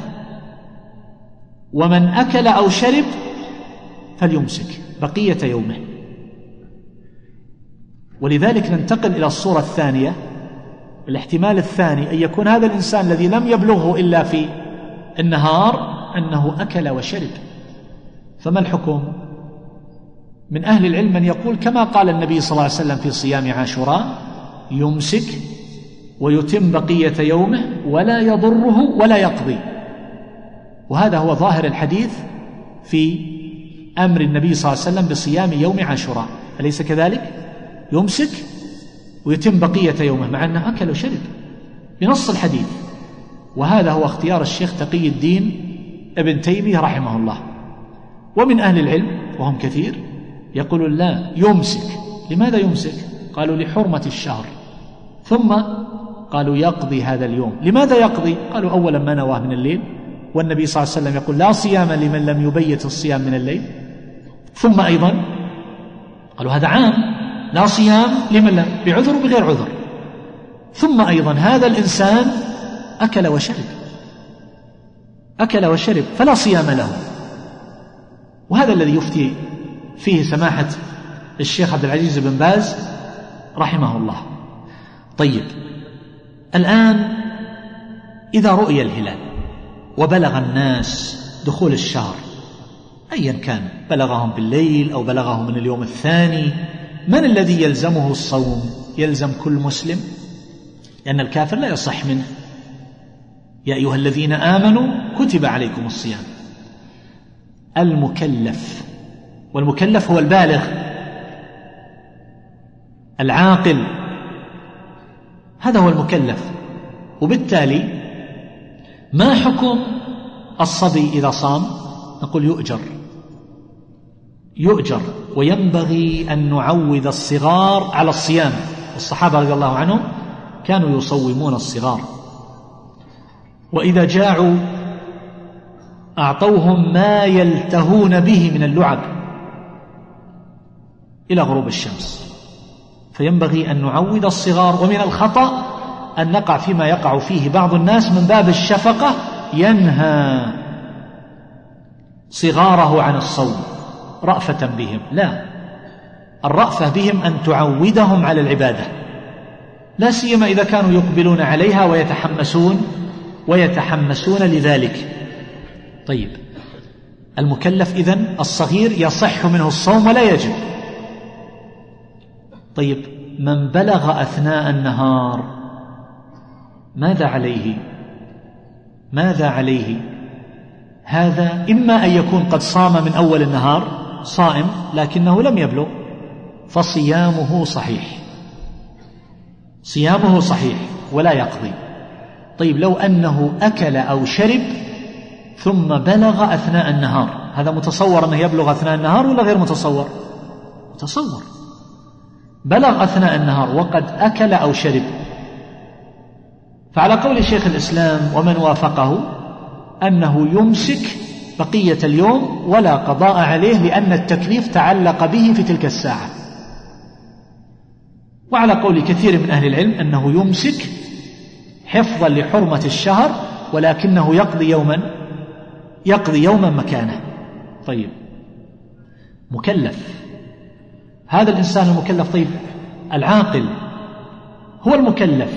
ومن أكل أو شرب فليمسك بقية يومه. ولذلك ننتقل إلى الصورة الثانية الاحتمال الثاني أن يكون هذا الإنسان الذي لم يبلغه إلا في النهار أنه أكل وشرب. فما الحكم؟ من أهل العلم من يقول كما قال النبي صلى الله عليه وسلم في صيام عاشوراء يمسك ويتم بقية يومه ولا يضره ولا يقضي. وهذا هو ظاهر الحديث في أمر النبي صلى الله عليه وسلم بصيام يوم عاشوراء. أليس كذلك؟ يمسك ويتم بقية يومه مع أنه أكل وشرب. بنص الحديث. وهذا هو اختيار الشيخ تقي الدين ابن تيمية رحمه الله. ومن أهل العلم وهم كثير يقولون لا يمسك. لماذا يمسك؟ قالوا لحرمة الشهر. ثم قالوا يقضي هذا اليوم. لماذا يقضي؟ قالوا اولا ما نواه من الليل. والنبي صلى الله عليه وسلم يقول لا صيام لمن لم يبيت الصيام من الليل. ثم أيضا قالوا هذا عام. لا صيام لمن لم بعذر وبغير عذر. ثم أيضا هذا الإنسان أكل وشرب. أكل وشرب فلا صيام له. وهذا الذي يفتي فيه سماحة الشيخ عبد العزيز بن باز رحمه الله. طيب الآن إذا رؤي الهلال وبلغ الناس دخول الشهر ايا كان بلغهم بالليل أو بلغهم من اليوم الثاني من الذي يلزمه الصوم؟ يلزم كل مسلم؟ لأن الكافر لا يصح منه. يا أيها الذين آمنوا كتب عليكم الصيام. المكلف. والمكلف هو البالغ العاقل. هذا هو المكلف. وبالتالي ما حكم الصبي إذا صام؟ نقول يؤجر. يؤجر. وينبغي أن نعود الصغار على الصيام. الصحابه رضي الله عنهم كانوا يصومون الصغار. وإذا جاعوا أعطوهم ما يلتهون به من اللعب. إلى غروب الشمس. فينبغي أن نعود الصغار ومن الخطأ أن نقع فيما يقع فيه بعض الناس من باب الشفقة ينهى صغاره عن الصوم رأفة بهم. لا الرأفة بهم أن تعودهم على العبادة. لا سيما إذا كانوا يقبلون عليها ويتحمسون ويتحمسون لذلك. طيب المكلف إذن الصغير يصح منه الصوم ولا يجب؟ طيب من بلغ أثناء النهار ماذا عليه؟ ماذا عليه؟ هذا إما أن يكون قد صام من أول النهار صائم لكنه لم يبلغ فصيامه صحيح. صيامه صحيح ولا يقضي. طيب لو أنه أكل أو شرب ثم بلغ أثناء النهار هذا متصور أنه يبلغ أثناء النهار ولا غير متصور؟ متصور. بلغ أثناء النهار وقد أكل أو شرب. فعلى قول شيخ الإسلام ومن وافقه أنه يمسك بقية اليوم ولا قضاء عليه لأن التكليف تعلق به في تلك الساعة. وعلى قول كثير من أهل العلم أنه يمسك حفظا لحرمة الشهر ولكنه يقضي يوما يقضي يوما مكانه. طيب. مكلف. هذا الإنسان المكلف. طيب العاقل هو المكلف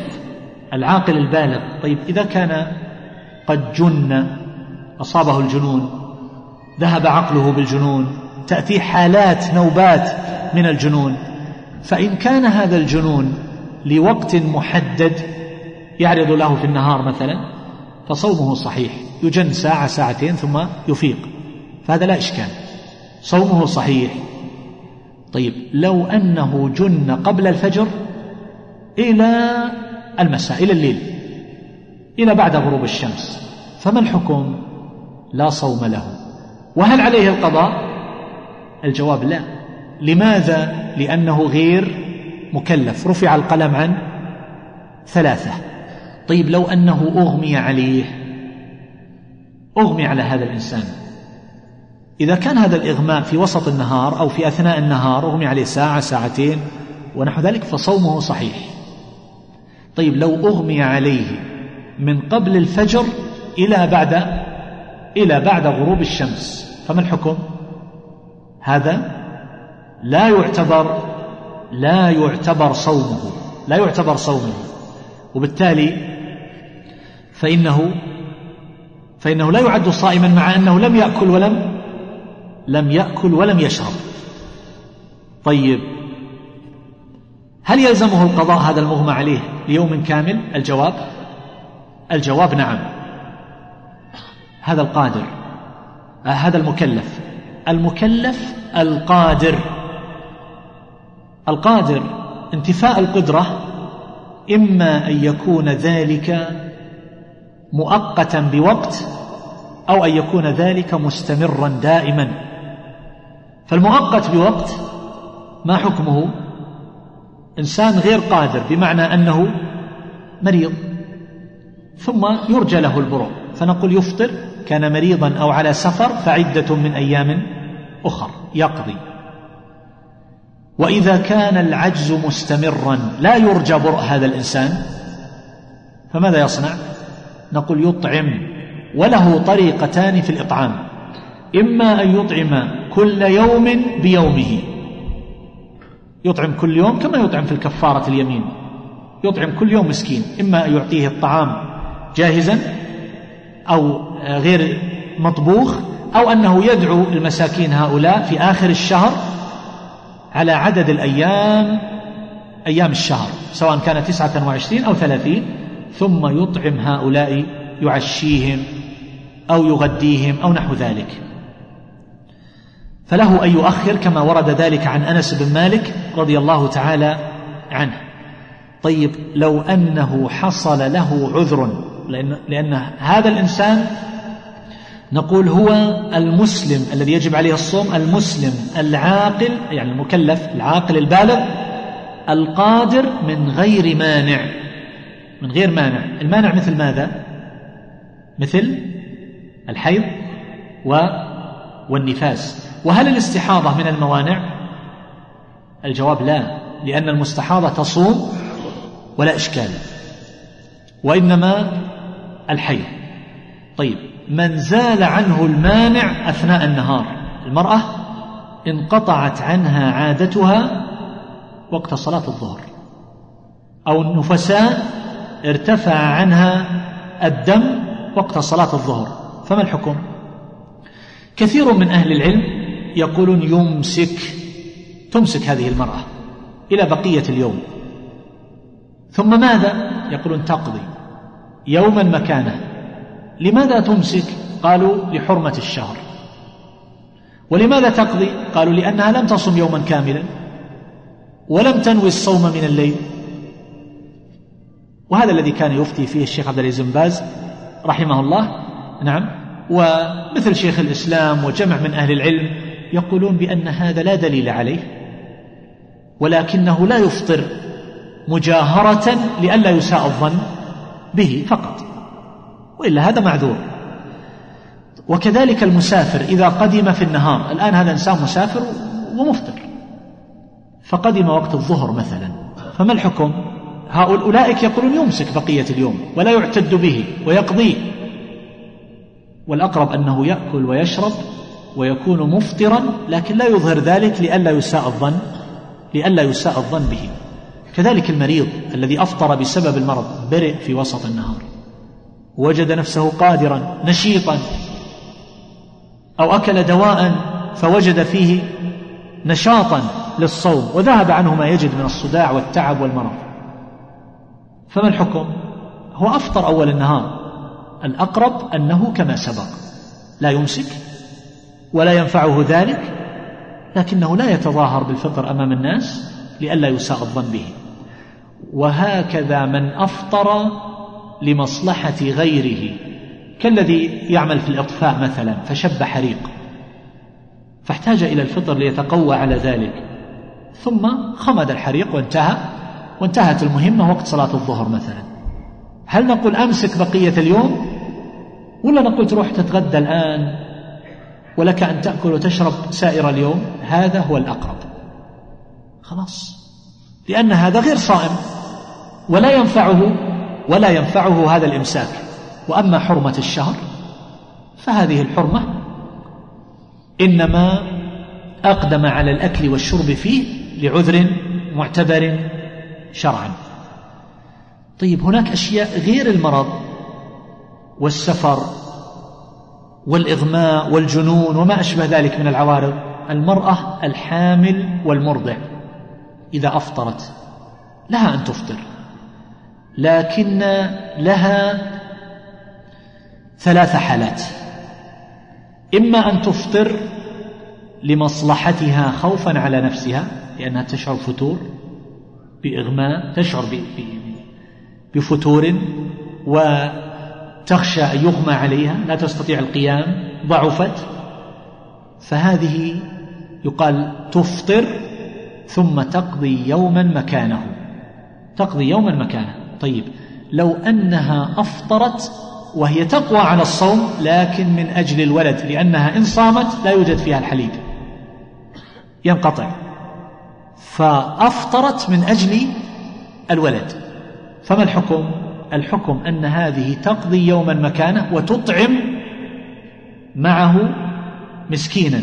العاقل البالغ. طيب إذا كان قد جن أصابه الجنون ذهب عقله بالجنون تأتيه حالات نوبات من الجنون فإن كان هذا الجنون لوقت محدد يعرض له في النهار مثلا فصومه صحيح. يجن ساعة ساعتين ثم يفيق. فهذا لا إشكال. صومه صحيح. طيب لو أنه جن قبل الفجر إلى المساء إلى الليل إلى بعد غروب الشمس فما الحكم؟ لا صوم له. وهل عليه القضاء؟ الجواب لا. لماذا؟ لأنه غير مكلف. رفع القلم عن ثلاثة. طيب لو أنه أغمي عليه أغمي على هذا الإنسان إذا كان هذا الإغماء في وسط النهار أو في أثناء النهار أغمي عليه ساعة ساعتين ونحو ذلك فصومه صحيح طيب لو أغمي عليه من قبل الفجر إلى بعد إلى بعد غروب الشمس فما الحكم؟ هذا لا يعتبر لا يعتبر صومه لا يعتبر صومه وبالتالي فإنه فإنه لا يعد صائما مع أنه لم يأكل ولم لم يأكل ولم يشرب. طيب هل يلزمه القضاء هذا المغمى عليه ليوم كامل؟ الجواب؟ الجواب نعم. هذا القادر آه هذا المكلف. المكلف القادر. القادر انتفاء القدرة إما أن يكون ذلك مؤقتا بوقت أو أن يكون ذلك مستمرا دائما. فالمؤقت بوقت ما حكمه إنسان غير قادر بمعنى أنه مريض ثم يرجى له البروء فنقول يفطر كان مريضا أو على سفر فعدة من أيام أخر يقضي. وإذا كان العجز مستمرا لا يرجى برء هذا الإنسان فماذا يصنع؟ نقول يطعم وله طريقتان في الإطعام. إما أن يطعم كل يوم بيومه. يطعم كل يوم كما يطعم في الكفارة اليمين. يطعم كل يوم مسكين إما أن يعطيه الطعام جاهزا أو غير مطبوخ أو أنه يدعو المساكين هؤلاء في آخر الشهر على عدد الأيام أيام الشهر سواء كان تسعة وعشرين أو ثلاثين ثم يطعم هؤلاء يعشيهم أو يغديهم أو نحو ذلك. فله أن يؤخر كما ورد ذلك عن أنس بن مالك رضي الله تعالى عنه. طيب لو أنه حصل له عذر لأن, لأن هذا الإنسان نقول هو المسلم الذي يجب عليه الصوم المسلم العاقل يعني المكلف العاقل البالغ القادر من غير مانع. من غير مانع. المانع مثل ماذا؟ مثل الحيض و والنفاس. وهل الاستحاضة من الموانع؟ الجواب لا لأن المستحاضة تصوم ولا إشكال وإنما الحيض طيب من زال عنه المانع أثناء النهار؟ المرأة انقطعت عنها عادتها وقت صلاة الظهر أو النفساء ارتفع عنها الدم وقت صلاة الظهر فما الحكم؟ كثير من أهل العلم يقولون يمسك تمسك هذه المرأة إلى بقية اليوم. ثم ماذا؟ يقولون تقضي يوما مكانه. لماذا تمسك؟ قالوا لحرمة الشهر. ولماذا تقضي؟ قالوا لأنها لم تصم يوما كاملا ولم تنوي الصوم من الليل. وهذا الذي كان يفتي فيه الشيخ عبد العزيز بن باز رحمه الله. نعم. ومثل شيخ الإسلام وجمع من أهل العلم يقولون بأن هذا لا دليل عليه ولكنه لا يفطر مجاهرة لئلا يساء الظن به فقط وإلا هذا معذور. وكذلك المسافر إذا قدم في النهار الآن هذا إنسان مسافر ومفطر فقدم وقت الظهر مثلا فما الحكم؟ هؤلاء أولئك يقولون يمسك بقية اليوم ولا يعتد به ويقضي والأقرب أنه يأكل ويشرب ويكون مفطرا لكن لا يظهر ذلك لئلا يساء الظن لئلا يساء الظن به. كذلك المريض الذي أفطر بسبب المرض برئ في وسط النهار. وجد نفسه قادرا نشيطا أو أكل دواء فوجد فيه نشاطا للصوم وذهب عنه ما يجد من الصداع والتعب والمرض. فما الحكم؟ هو أفطر أول النهار. الأقرب أنه كما سبق. لا يمسك ولا ينفعه ذلك لكنه لا يتظاهر بالفطر أمام الناس لئلا يساء الظن به. وهكذا من أفطر لمصلحة غيره كالذي يعمل في الإطفاء مثلا فشب حريق فاحتاج إلى الفطر ليتقوى على ذلك. ثم خمد الحريق وانتهى وانتهت المهمة وقت صلاة الظهر مثلا. هل نقول أمسك بقية اليوم ولا نقول تروح تتغدى الآن؟ ولك أن تأكل وتشرب سائر اليوم هذا هو الأقرب. خلاص. لأن هذا غير صائم. ولا ينفعه ولا ينفعه هذا الإمساك. وأما حرمة الشهر فهذه الحرمة إنما أقدم على الأكل والشرب فيه لعذر معتبر شرعا. طيب هناك أشياء غير المرض والسفر والإغماء والجنون وما أشبه ذلك من العوارض المرأة الحامل والمرضع. إذا أفطرت لها أن تفطر لكن لها ثلاث حالات. إما أن تفطر لمصلحتها خوفا على نفسها لأنها تشعر فتور بإغماء تشعر بفتور وتخشى أن يغمى عليها لا تستطيع القيام ضعفت. فهذه يقال تفطر ثم تقضي يوما مكانه. تقضي يوما مكانه. طيب لو أنها أفطرت وهي تقوى على الصوم لكن من أجل الولد لأنها إن صامت لا يوجد فيها الحليب. ينقطع. فأفطرت من أجل الولد. فما الحكم؟ الحكم أن هذه تقضي يوما مكانه وتطعم معه مسكينا.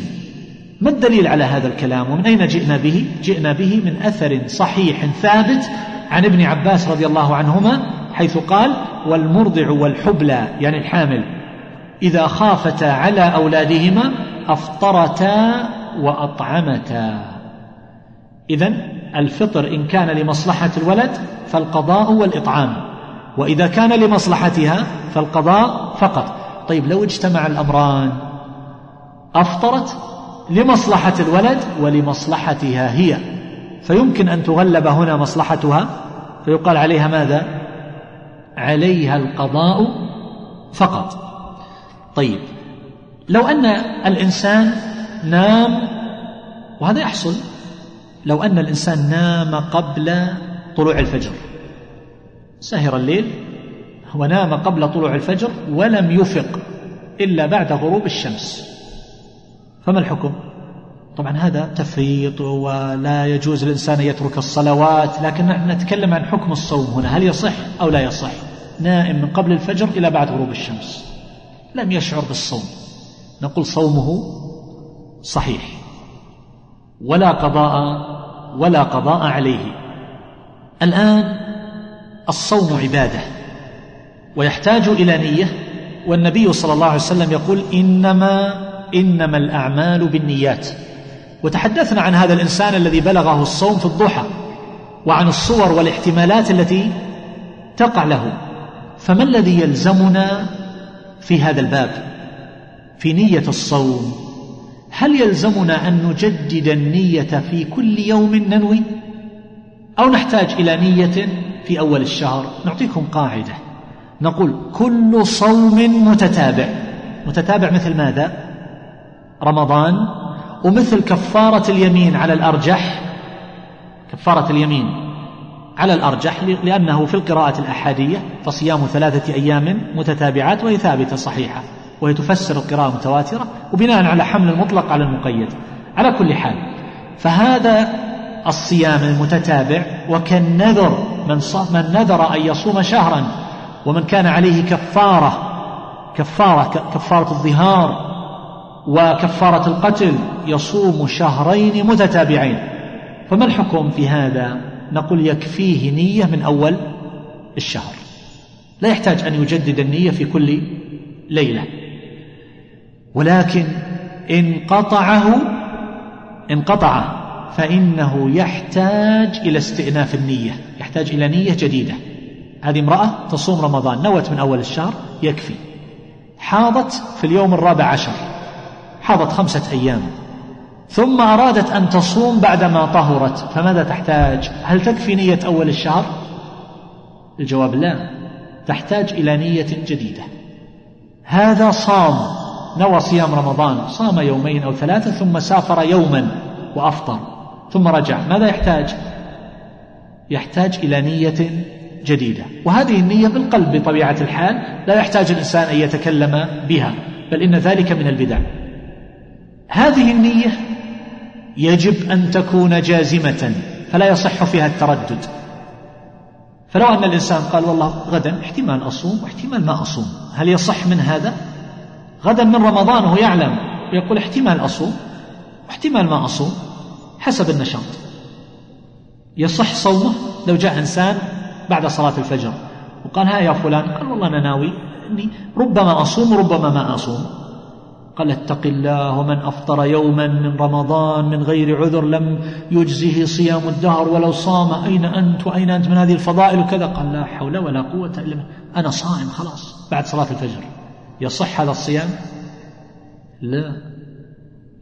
ما الدليل على هذا الكلام؟ ومن أين جئنا به؟ جئنا به من أثر صحيح ثابت عن ابن عباس رضي الله عنهما حيث قال والمرضع والحبلى يعني الحامل إذا خافتا على أولادهما أفطرتا وأطعمتا. إذا الفطر إن كان لمصلحة الولد فالقضاء والإطعام. وإذا كان لمصلحتها فالقضاء فقط. طيب لو اجتمع الأمران أفطرت لمصلحة الولد ولمصلحتها هي فيمكن أن تغلب هنا مصلحتها؟ فيقال عليها ماذا؟ عليها القضاء فقط. طيب لو أن الإنسان نام وهذا يحصل لو أن الإنسان نام قبل طلوع الفجر سهر الليل ونام قبل طلوع الفجر ولم يفق إلا بعد غروب الشمس. فما الحكم؟ طبعا هذا تفريط ولا يجوز للإنسان أن يترك الصلوات لكن نحن نتكلم عن حكم الصوم هنا هل يصح أو لا يصح؟ نائم من قبل الفجر إلى بعد غروب الشمس. لم يشعر بالصوم. نقول صومه صحيح. ولا قضاء ولا قضاء عليه. الآن الصوم عبادة. ويحتاج إلى نية والنبي صلى الله عليه وسلم يقول إنما إنما الأعمال بالنيات. وتحدثنا عن هذا الإنسان الذي بلغه الصوم في الضحى وعن الصور والاحتمالات التي تقع له. فما الذي يلزمنا في هذا الباب؟ في نية الصوم. هل يلزمنا أن نجدد النية في كل يوم ننوي؟ أو نحتاج إلى نية في أول الشهر. نعطيكم قاعدة. نقول كل صوم متتابع. متتابع مثل ماذا؟ رمضان. ومثل كفارة اليمين على الأرجح. كفارة اليمين على الأرجح لأنه في القراءة الأحادية فصيام ثلاثة أيام متتابعات وهي ثابتة صحيحة. وهي تفسر القراءة المتواترة وبناء على حمل المطلق على المقيد. على كل حال فهذا الصيام المتتابع وكالنذر من, من نذر أن يصوم شهرا ومن كان عليه كفارة كفارة كفارة الظهار وكفارة القتل يصوم شهرين متتابعين. فما الحكم في هذا؟ نقول يكفيه نية من أول الشهر. لا يحتاج أن يجدد النية في كل ليلة. ولكن إن قطعه انقطع فإنه يحتاج إلى استئناف النية يحتاج إلى نية جديدة. هذه امرأة تصوم رمضان نوت من أول الشهر يكفي. حاضت في اليوم الرابع عشر حاضت خمسة أيام. ثم أرادت أن تصوم بعدما طهرت فماذا تحتاج؟ هل تكفي نية أول الشهر؟ الجواب لا تحتاج إلى نية جديدة. هذا صام نوى صيام رمضان صام يومين أو ثلاثة ثم سافر يوما وأفطر. ثم رجع. ماذا يحتاج؟ يحتاج إلى نية جديدة. وهذه النية بالقلب بطبيعة الحال لا يحتاج الإنسان أن يتكلم بها بل إن ذلك من البدع. هذه النية يجب أن تكون جازمة فلا يصح فيها التردد. فلو أن الإنسان قال والله غدا احتمال أصوم واحتمال ما أصوم. هل يصح من هذا؟ غدا من رمضان وهو يعلم ويقول احتمال أصوم واحتمال ما أصوم. حسب النشاط. يصح صومه لو جاء إنسان بعد صلاة الفجر وقال ها يا فلان. قال والله أنا ناوي أني ربما أصوم وربما ما أصوم. قال اتق الله ومن أفطر يوما من رمضان من غير عذر لم يجزه صيام الدهر ولو صام. أين أنت وأين أنت من هذه الفضائل وكذا؟ قال لا حول ولا قوة إلا أنا صائم خلاص بعد صلاة الفجر. يصح هذا الصيام؟ لا.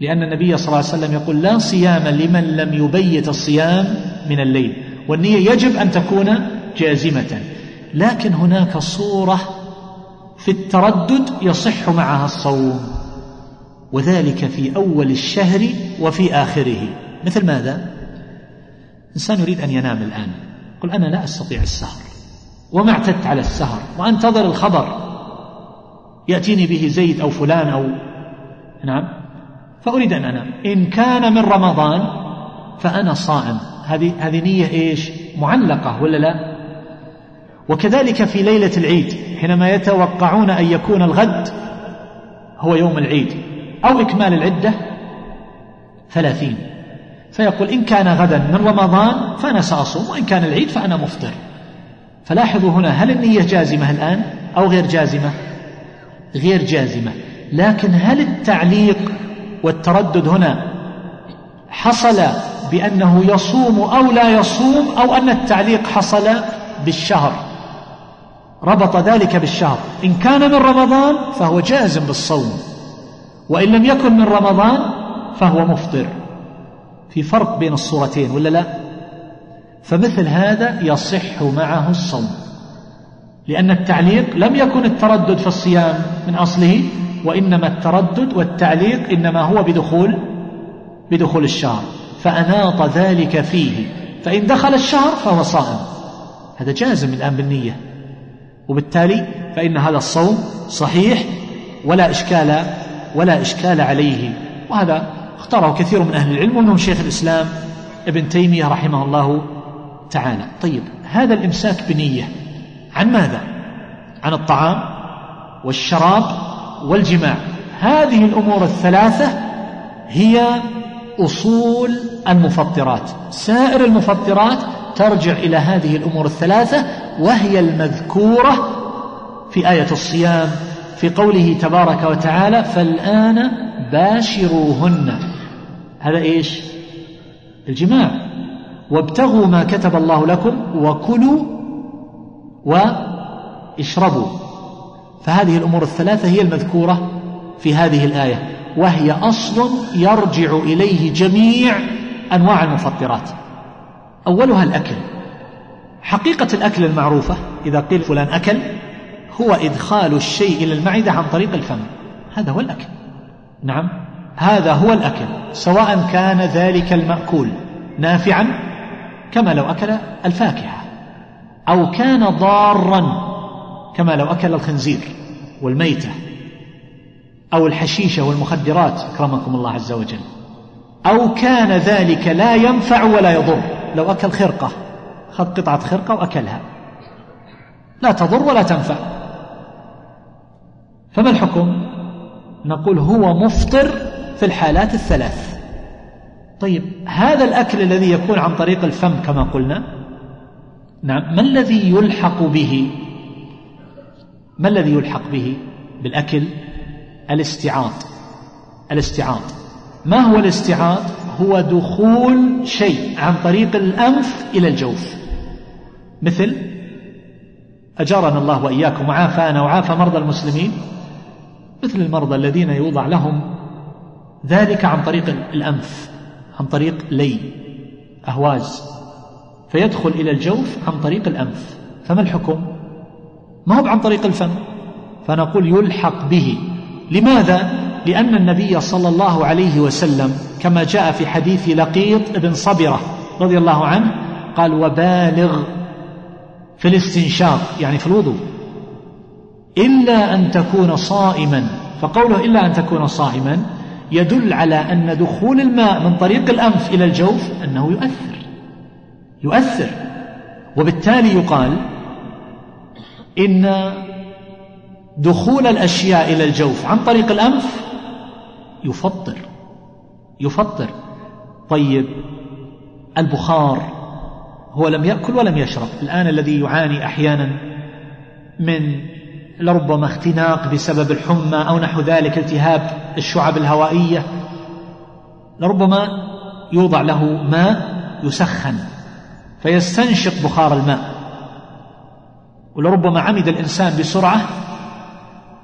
لأن النبي صلى الله عليه وسلم يقول لا صيام لمن لم يبيت الصيام من الليل. والنية يجب أن تكون جازمة. لكن هناك صورة في التردد يصح معها الصوم. وذلك في أول الشهر وفي آخره. مثل ماذا؟ إنسان يريد أن ينام الآن. يقول أنا لا أستطيع السهر. وما اعتدت على السهر. وأنتظر الخبر. يأتيني به زيد أو فلان أو نعم. فأريد أن أنام إن كان من رمضان فأنا صائم. هذه هذه نية إيش؟ معلقة ولا لا؟ وكذلك في ليلة العيد حينما يتوقعون أن يكون الغد هو يوم العيد أو إكمال العدة ثلاثين. فيقول إن كان غدا من رمضان فأنا سأصوم وإن كان العيد فأنا مفطر. فلاحظوا هنا هل النية جازمة الآن أو غير جازمة؟ غير جازمة. لكن هل التعليق والتردد هنا حصل بأنه يصوم أو لا يصوم أو أن التعليق حصل بالشهر. ربط ذلك بالشهر. إن كان من رمضان فهو جازم بالصوم. وإن لم يكن من رمضان فهو مفطر. في فرق بين الصورتين ولا لا؟ فمثل هذا يصح معه الصوم. لأن التعليق لم يكن التردد في الصيام من أصله وإنما التردد والتعليق إنما هو بدخول بدخول الشهر فأناط ذلك فيه فإن دخل الشهر فهو صائم. هذا جازم الآن بالنية. وبالتالي فإن هذا الصوم صحيح ولا إشكال ولا إشكال عليه. وهذا اختاره كثير من أهل العلم ومنهم شيخ الإسلام ابن تيمية رحمه الله تعالى. طيب هذا الإمساك بنية. عن ماذا؟ عن الطعام والشراب والجماع. هذه الأمور الثلاثة هي أصول المفطرات. سائر المفطرات ترجع إلى هذه الأمور الثلاثة وهي المذكورة في آية الصيام في قوله تبارك وتعالى فالآن باشروهن. هذا إيش؟ الجماع. وابتغوا ما كتب الله لكم وكلوا واشربوا. فهذه الأمور الثلاثة هي المذكورة في هذه الآية وهي أصل يرجع إليه جميع أنواع المفطرات. أولها الأكل. حقيقة الأكل المعروفة إذا قيل فلان أكل هو إدخال الشيء إلى المعدة عن طريق الفم. هذا هو الأكل. نعم هذا هو الأكل سواء كان ذلك المأكول نافعا كما لو أكل الفاكهة. أو كان ضارا كما لو أكل الخنزير والميتة أو الحشيشة والمخدرات أكرمكم الله عز وجل. أو كان ذلك لا ينفع ولا يضر. لو أكل خرقة خذ قطعة خرقة وأكلها. لا تضر ولا تنفع. فما الحكم؟ نقول هو مفطر في الحالات الثلاث. طيب هذا الأكل الذي يكون عن طريق الفم كما قلنا نعم. ما الذي يلحق به؟ ما الذي يلحق به؟ بالأكل الاستعاط الاستعاط ما هو الاستعاط هو دخول شيء عن طريق الأنف إلى الجوف. مثل أجارنا الله وإياكم وعافانا وعافى مرضى المسلمين. مثل المرضى الذين يوضع لهم ذلك عن طريق الأنف عن طريق لي أهواز. فيدخل إلى الجوف عن طريق الأنف. فما الحكم؟ ما هو عن طريق الفم؟ فنقول يلحق به. لماذا؟ لأن النبي صلى الله عليه وسلم كما جاء في حديث لقيط بن صبرة رضي الله عنه قال وبالغ في الاستنشاق. يعني في الوضوء. إلا أن تكون صائما. فقوله إلا أن تكون صائما يدل على أن دخول الماء من طريق الأنف إلى الجوف أنه يؤثر. يؤثر. وبالتالي يقال إن دخول الأشياء إلى الجوف عن طريق الأنف يفطر. يفطر. طيب البخار هو لم يأكل ولم يشرب. الآن الذي يعاني أحيانا من لربما اختناق بسبب الحمى أو نحو ذلك التهاب الشعب الهوائية لربما يوضع له ماء يسخن. فيستنشق بخار الماء. ولربما عمد الإنسان بسرعة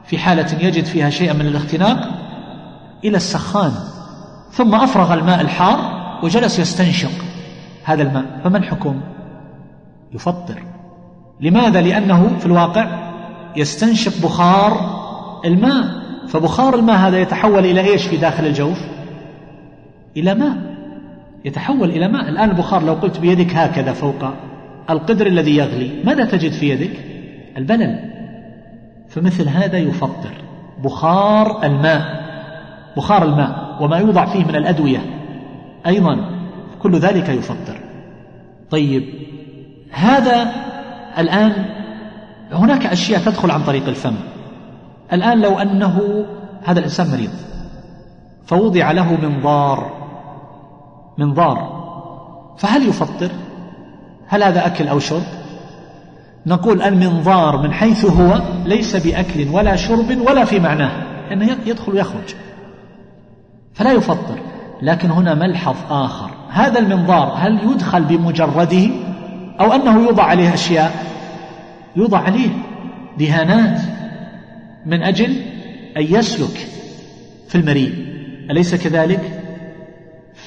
في حالة يجد فيها شيئا من الاختناق إلى السخان ثم أفرغ الماء الحار وجلس يستنشق هذا الماء. فما الحكم؟ يفطر. لماذا؟ لأنه في الواقع يستنشق بخار الماء. فبخار الماء هذا يتحول إلى إيش في داخل الجوف؟ إلى ماء. يتحول إلى ماء. الآن البخار لو قلت بيدك هكذا فوق القدر الذي يغلي ماذا تجد في يدك؟ البلل. فمثل هذا يفطر. بخار الماء. بخار الماء. وما يوضع فيه من الأدوية. أيضا كل ذلك يفطر. طيب هذا الآن هناك أشياء تدخل عن طريق الفم. الآن لو أنه هذا الإنسان مريض فوضع له منظار منظار فهل يفطر؟ هل هذا أكل أو شرب؟ نقول المنظار من حيث هو ليس بأكل ولا شرب ولا في معناه لأنه يدخل ويخرج. فلا يفطر. لكن هنا ملحظ آخر. هذا المنظار هل يدخل بمجرده أو أنه يوضع عليه أشياء؟ يوضع عليه دهانات. من أجل أن يسلك في المريء. أليس كذلك؟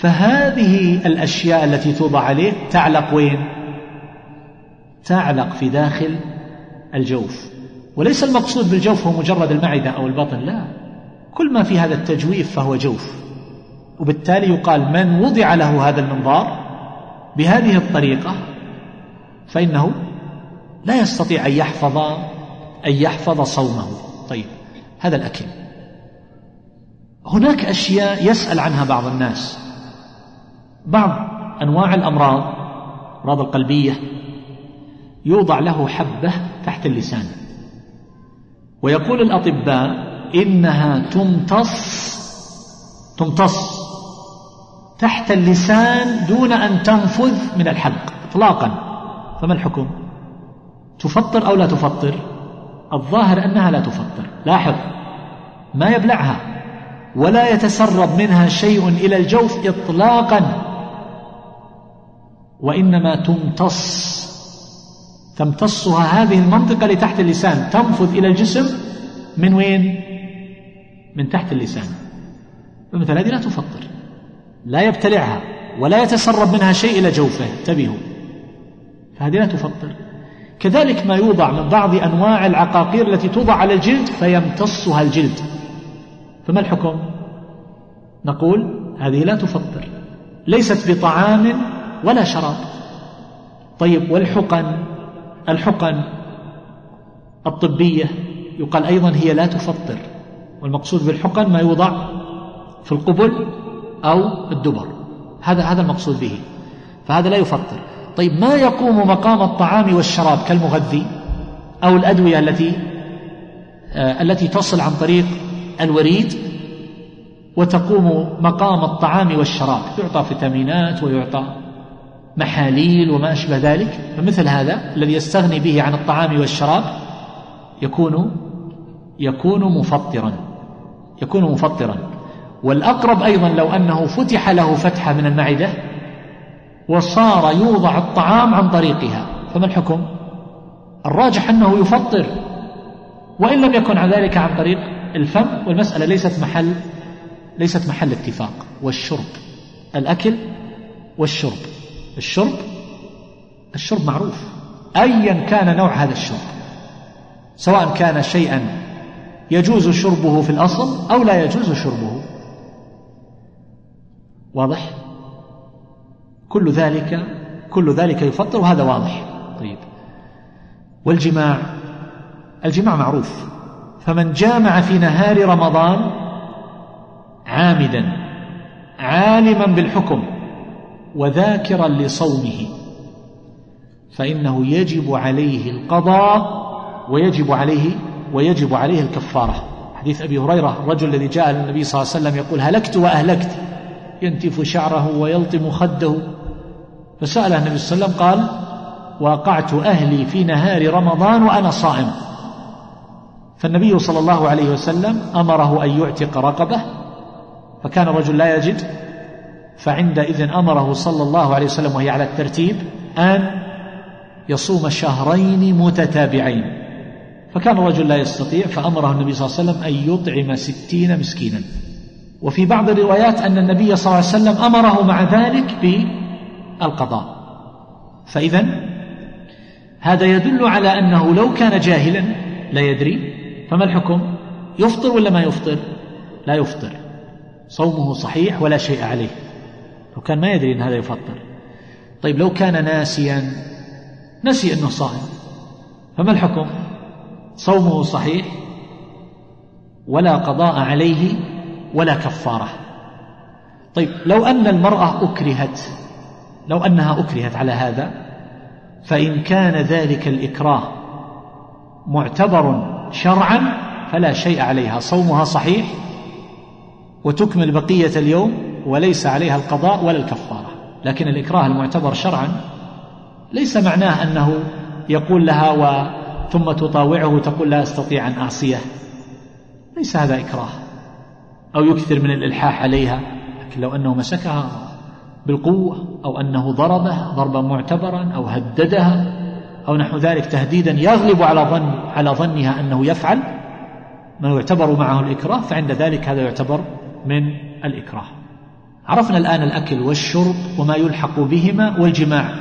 فهذه الأشياء التي توضع عليه تعلق وين؟ تعلق في داخل الجوف. وليس المقصود بالجوف هو مجرد المعدة أو البطن لا. كل ما في هذا التجويف فهو جوف. وبالتالي يقال من وضع له هذا المنظار بهذه الطريقة فإنه لا يستطيع أن يحفظ أن يحفظ صومه. طيب هذا الأكل. هناك أشياء يسأل عنها بعض الناس. بعض أنواع الأمراض الأمراض القلبية يوضع له حبة تحت اللسان. ويقول الأطباء إنها تمتص تمتص تحت اللسان دون أن تنفذ من الحلق إطلاقا. فما الحكم؟ تفطر أو لا تفطر؟ الظاهر أنها لا تفطر. لاحظ ما يبلعها ولا يتسرب منها شيء إلى الجوف إطلاقا. وإنما تمتص. تمتصها هذه المنطقة اللي تحت اللسان. تنفذ إلى الجسم من وين؟ من تحت اللسان. فمثل هذه لا تفطر. لا يبتلعها ولا يتسرب منها شيء إلى جوفه. انتبهوا. فهذه لا تفطر. كذلك ما يوضع من بعض أنواع العقاقير التي توضع على الجلد فيمتصها الجلد. فما الحكم؟ نقول هذه لا تفطر. ليست بطعام ولا شراب. طيب والحقن؟ الحقن الطبية يقال أيضا هي لا تفطر والمقصود بالحقن ما يوضع في القبل أو الدبر. هذا هذا المقصود به فهذا لا يفطر. طيب ما يقوم مقام الطعام والشراب كالمغذي أو الأدوية التي آه التي تصل عن طريق الوريد وتقوم مقام الطعام والشراب؟ يعطى فيتامينات ويعطى محاليل وما أشبه ذلك فمثل هذا الذي يستغني به عن الطعام والشراب يكون يكون مفطرا يكون مفطرا. والأقرب أيضا لو أنه فتح له فتحة من المعدة وصار يوضع الطعام عن طريقها فما الحكم؟ الراجح أنه يفطر وإن لم يكن عن ذلك عن طريق الفم والمسألة ليست محل ليست محل اتفاق والشرب الأكل والشرب. الشرب الشرب معروف. أيا كان نوع هذا الشرب سواء كان شيئا يجوز شربه في الأصل أو لا يجوز شربه. واضح؟ كل ذلك كل ذلك يفطر وهذا واضح. طيب. والجماع الجماع معروف. فمن جامع في نهار رمضان عامدا عالما بالحكم وذاكرا لصومه فإنه يجب عليه القضاء ويجب عليه ويجب عليه الكفارة. حديث أبي هريرة الرجل الذي جاء للنبي صلى الله عليه وسلم يقول هلكت وأهلكت. ينتف شعره ويلطم خده. فسأله النبي صلى الله عليه وسلم قال واقعت أهلي في نهار رمضان وأنا صائم. فالنبي صلى الله عليه وسلم أمره أن يعتق رقبة فكان الرجل لا يجد فعندئذ أمره صلى الله عليه وسلم وهي على الترتيب أن يصوم شهرين متتابعين. فكان الرجل لا يستطيع فأمره النبي صلى الله عليه وسلم أن يطعم ستين مسكينا. وفي بعض الروايات أن النبي صلى الله عليه وسلم أمره مع ذلك بالقضاء. فإذا هذا يدل على أنه لو كان جاهلا لا يدري فما الحكم؟ يفطر ولا ما يفطر؟ لا يفطر. صومه صحيح ولا شيء عليه. لو كان ما يدري أن هذا يفطر. طيب لو كان ناسيا نسي أنه صائم. فما الحكم؟ صومه صحيح ولا قضاء عليه ولا كفارة. طيب لو أن المرأة أكرهت لو أنها أكرهت على هذا فإن كان ذلك الإكراه معتبر شرعا فلا شيء عليها. صومها صحيح وتكمل بقية اليوم وليس عليها القضاء ولا الكفارة. لكن الإكراه المعتبر شرعا ليس معناه أنه يقول لها و ثم تطاوعه تقول لا أستطيع أن أعصيه. ليس هذا إكراه. أو يكثر من الإلحاح عليها. لكن لو أنه مسكها بالقوة أو أنه ضربها ضربا معتبرا أو هددها أو نحو ذلك تهديدا يغلب على ظن على ظنها أنه يفعل ما يعتبر معه الإكراه فعند ذلك هذا يعتبر من الإكراه. عرفنا الآن الأكل والشرب وما يلحق بهما والجماع.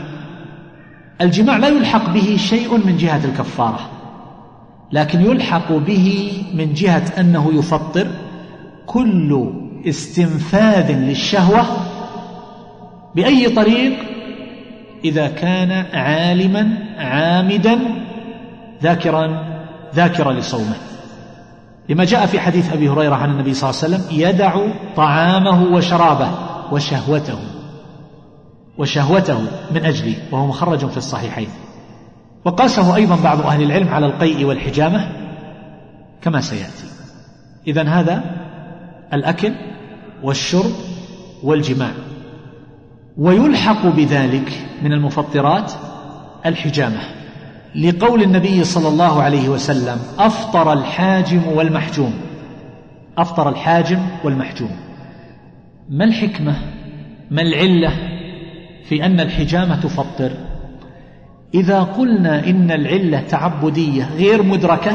الجماع لا يلحق به شيء من جهة الكفارة لكن يلحق به من جهة أنه يفطر كل استنفاذ للشهوة بأي طريق؟ إذا كان عالما عامدا ذاكرا ذاكرا لصومه. لما جاء في حديث أبي هريرة عن النبي صلى الله عليه وسلم يدع طعامه وشرابه وشهوته وشهوته من أجله وهو مخرج في الصحيحين. وقاسه أيضا بعض أهل العلم على القيء والحجامة كما سيأتي. إذا هذا الأكل والشرب والجماع. ويلحق بذلك من المفطرات الحجامة. لقول النبي صلى الله عليه وسلم أفطر الحاجم والمحجوم. أفطر الحاجم والمحجوم. ما الحكمة؟ ما العلة في أن الحجامة تفطر؟ إذا قلنا إن العلة تعبدية غير مدركة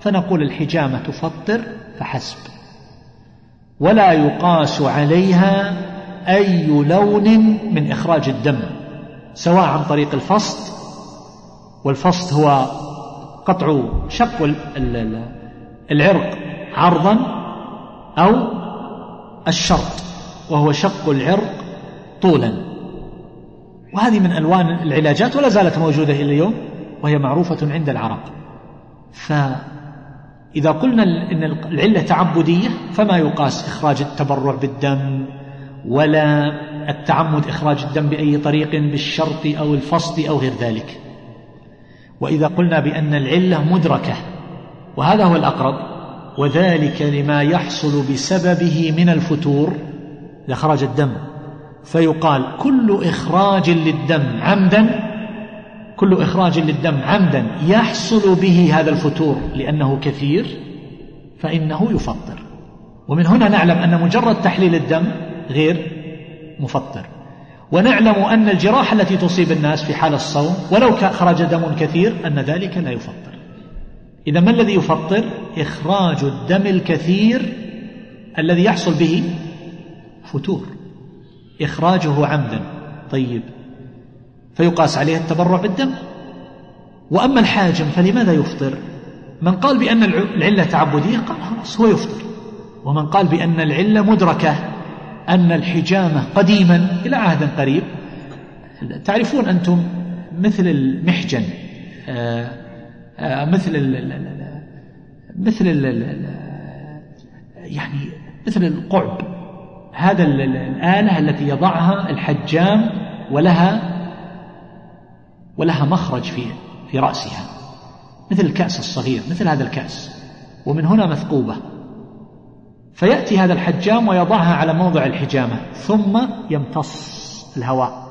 فنقول الحجامة تفطر فحسب. ولا يقاس عليها أي لون من إخراج الدم سواء عن طريق الفصد والفصد هو قطع شق العرق عرضا أو الشرط وهو شق العرق طولا. وهذه من ألوان العلاجات ولا زالت موجودة إلى اليوم وهي معروفة عند العرب. فإذا قلنا إن العلة تعبدية فما يقاس إخراج التبرع بالدم ولا التعمد إخراج الدم بأي طريق بالشرط أو الفصد أو غير ذلك. وإذا قلنا بأن العلة مدركة وهذا هو الأقرب وذلك لما يحصل بسببه من الفتور إذا خرج الدم. فيقال كل إخراج للدم عمدا كل إخراج للدم عمدا يحصل به هذا الفتور لأنه كثير فإنه يفطر. ومن هنا نعلم أن مجرد تحليل الدم غير مفطر. ونعلم أن الجراح التي تصيب الناس في حال الصوم ولو خرج دم كثير أن ذلك لا يفطر. إذا ما الذي يفطر؟ إخراج الدم الكثير الذي يحصل به فتور. إخراجه عمدا. طيب. فيقاس عليه التبرع بالدم. وأما الحاجم فلماذا يفطر؟ من قال بأن العلة تعبدية؟ قال خلاص هو يفطر. ومن قال بأن العلة مدركة؟ أن الحجامة قديما إلى عهد قريب. تعرفون أنتم مثل المحجن آآ آآ مثل مثل يعني مثل القعب. هذا الآلة التي يضعها الحجام ولها ولها مخرج في في رأسها مثل الكأس الصغير مثل هذا الكأس. ومن هنا مثقوبة. فيأتي هذا الحجام ويضعها على موضع الحجامة ثم يمتص الهواء.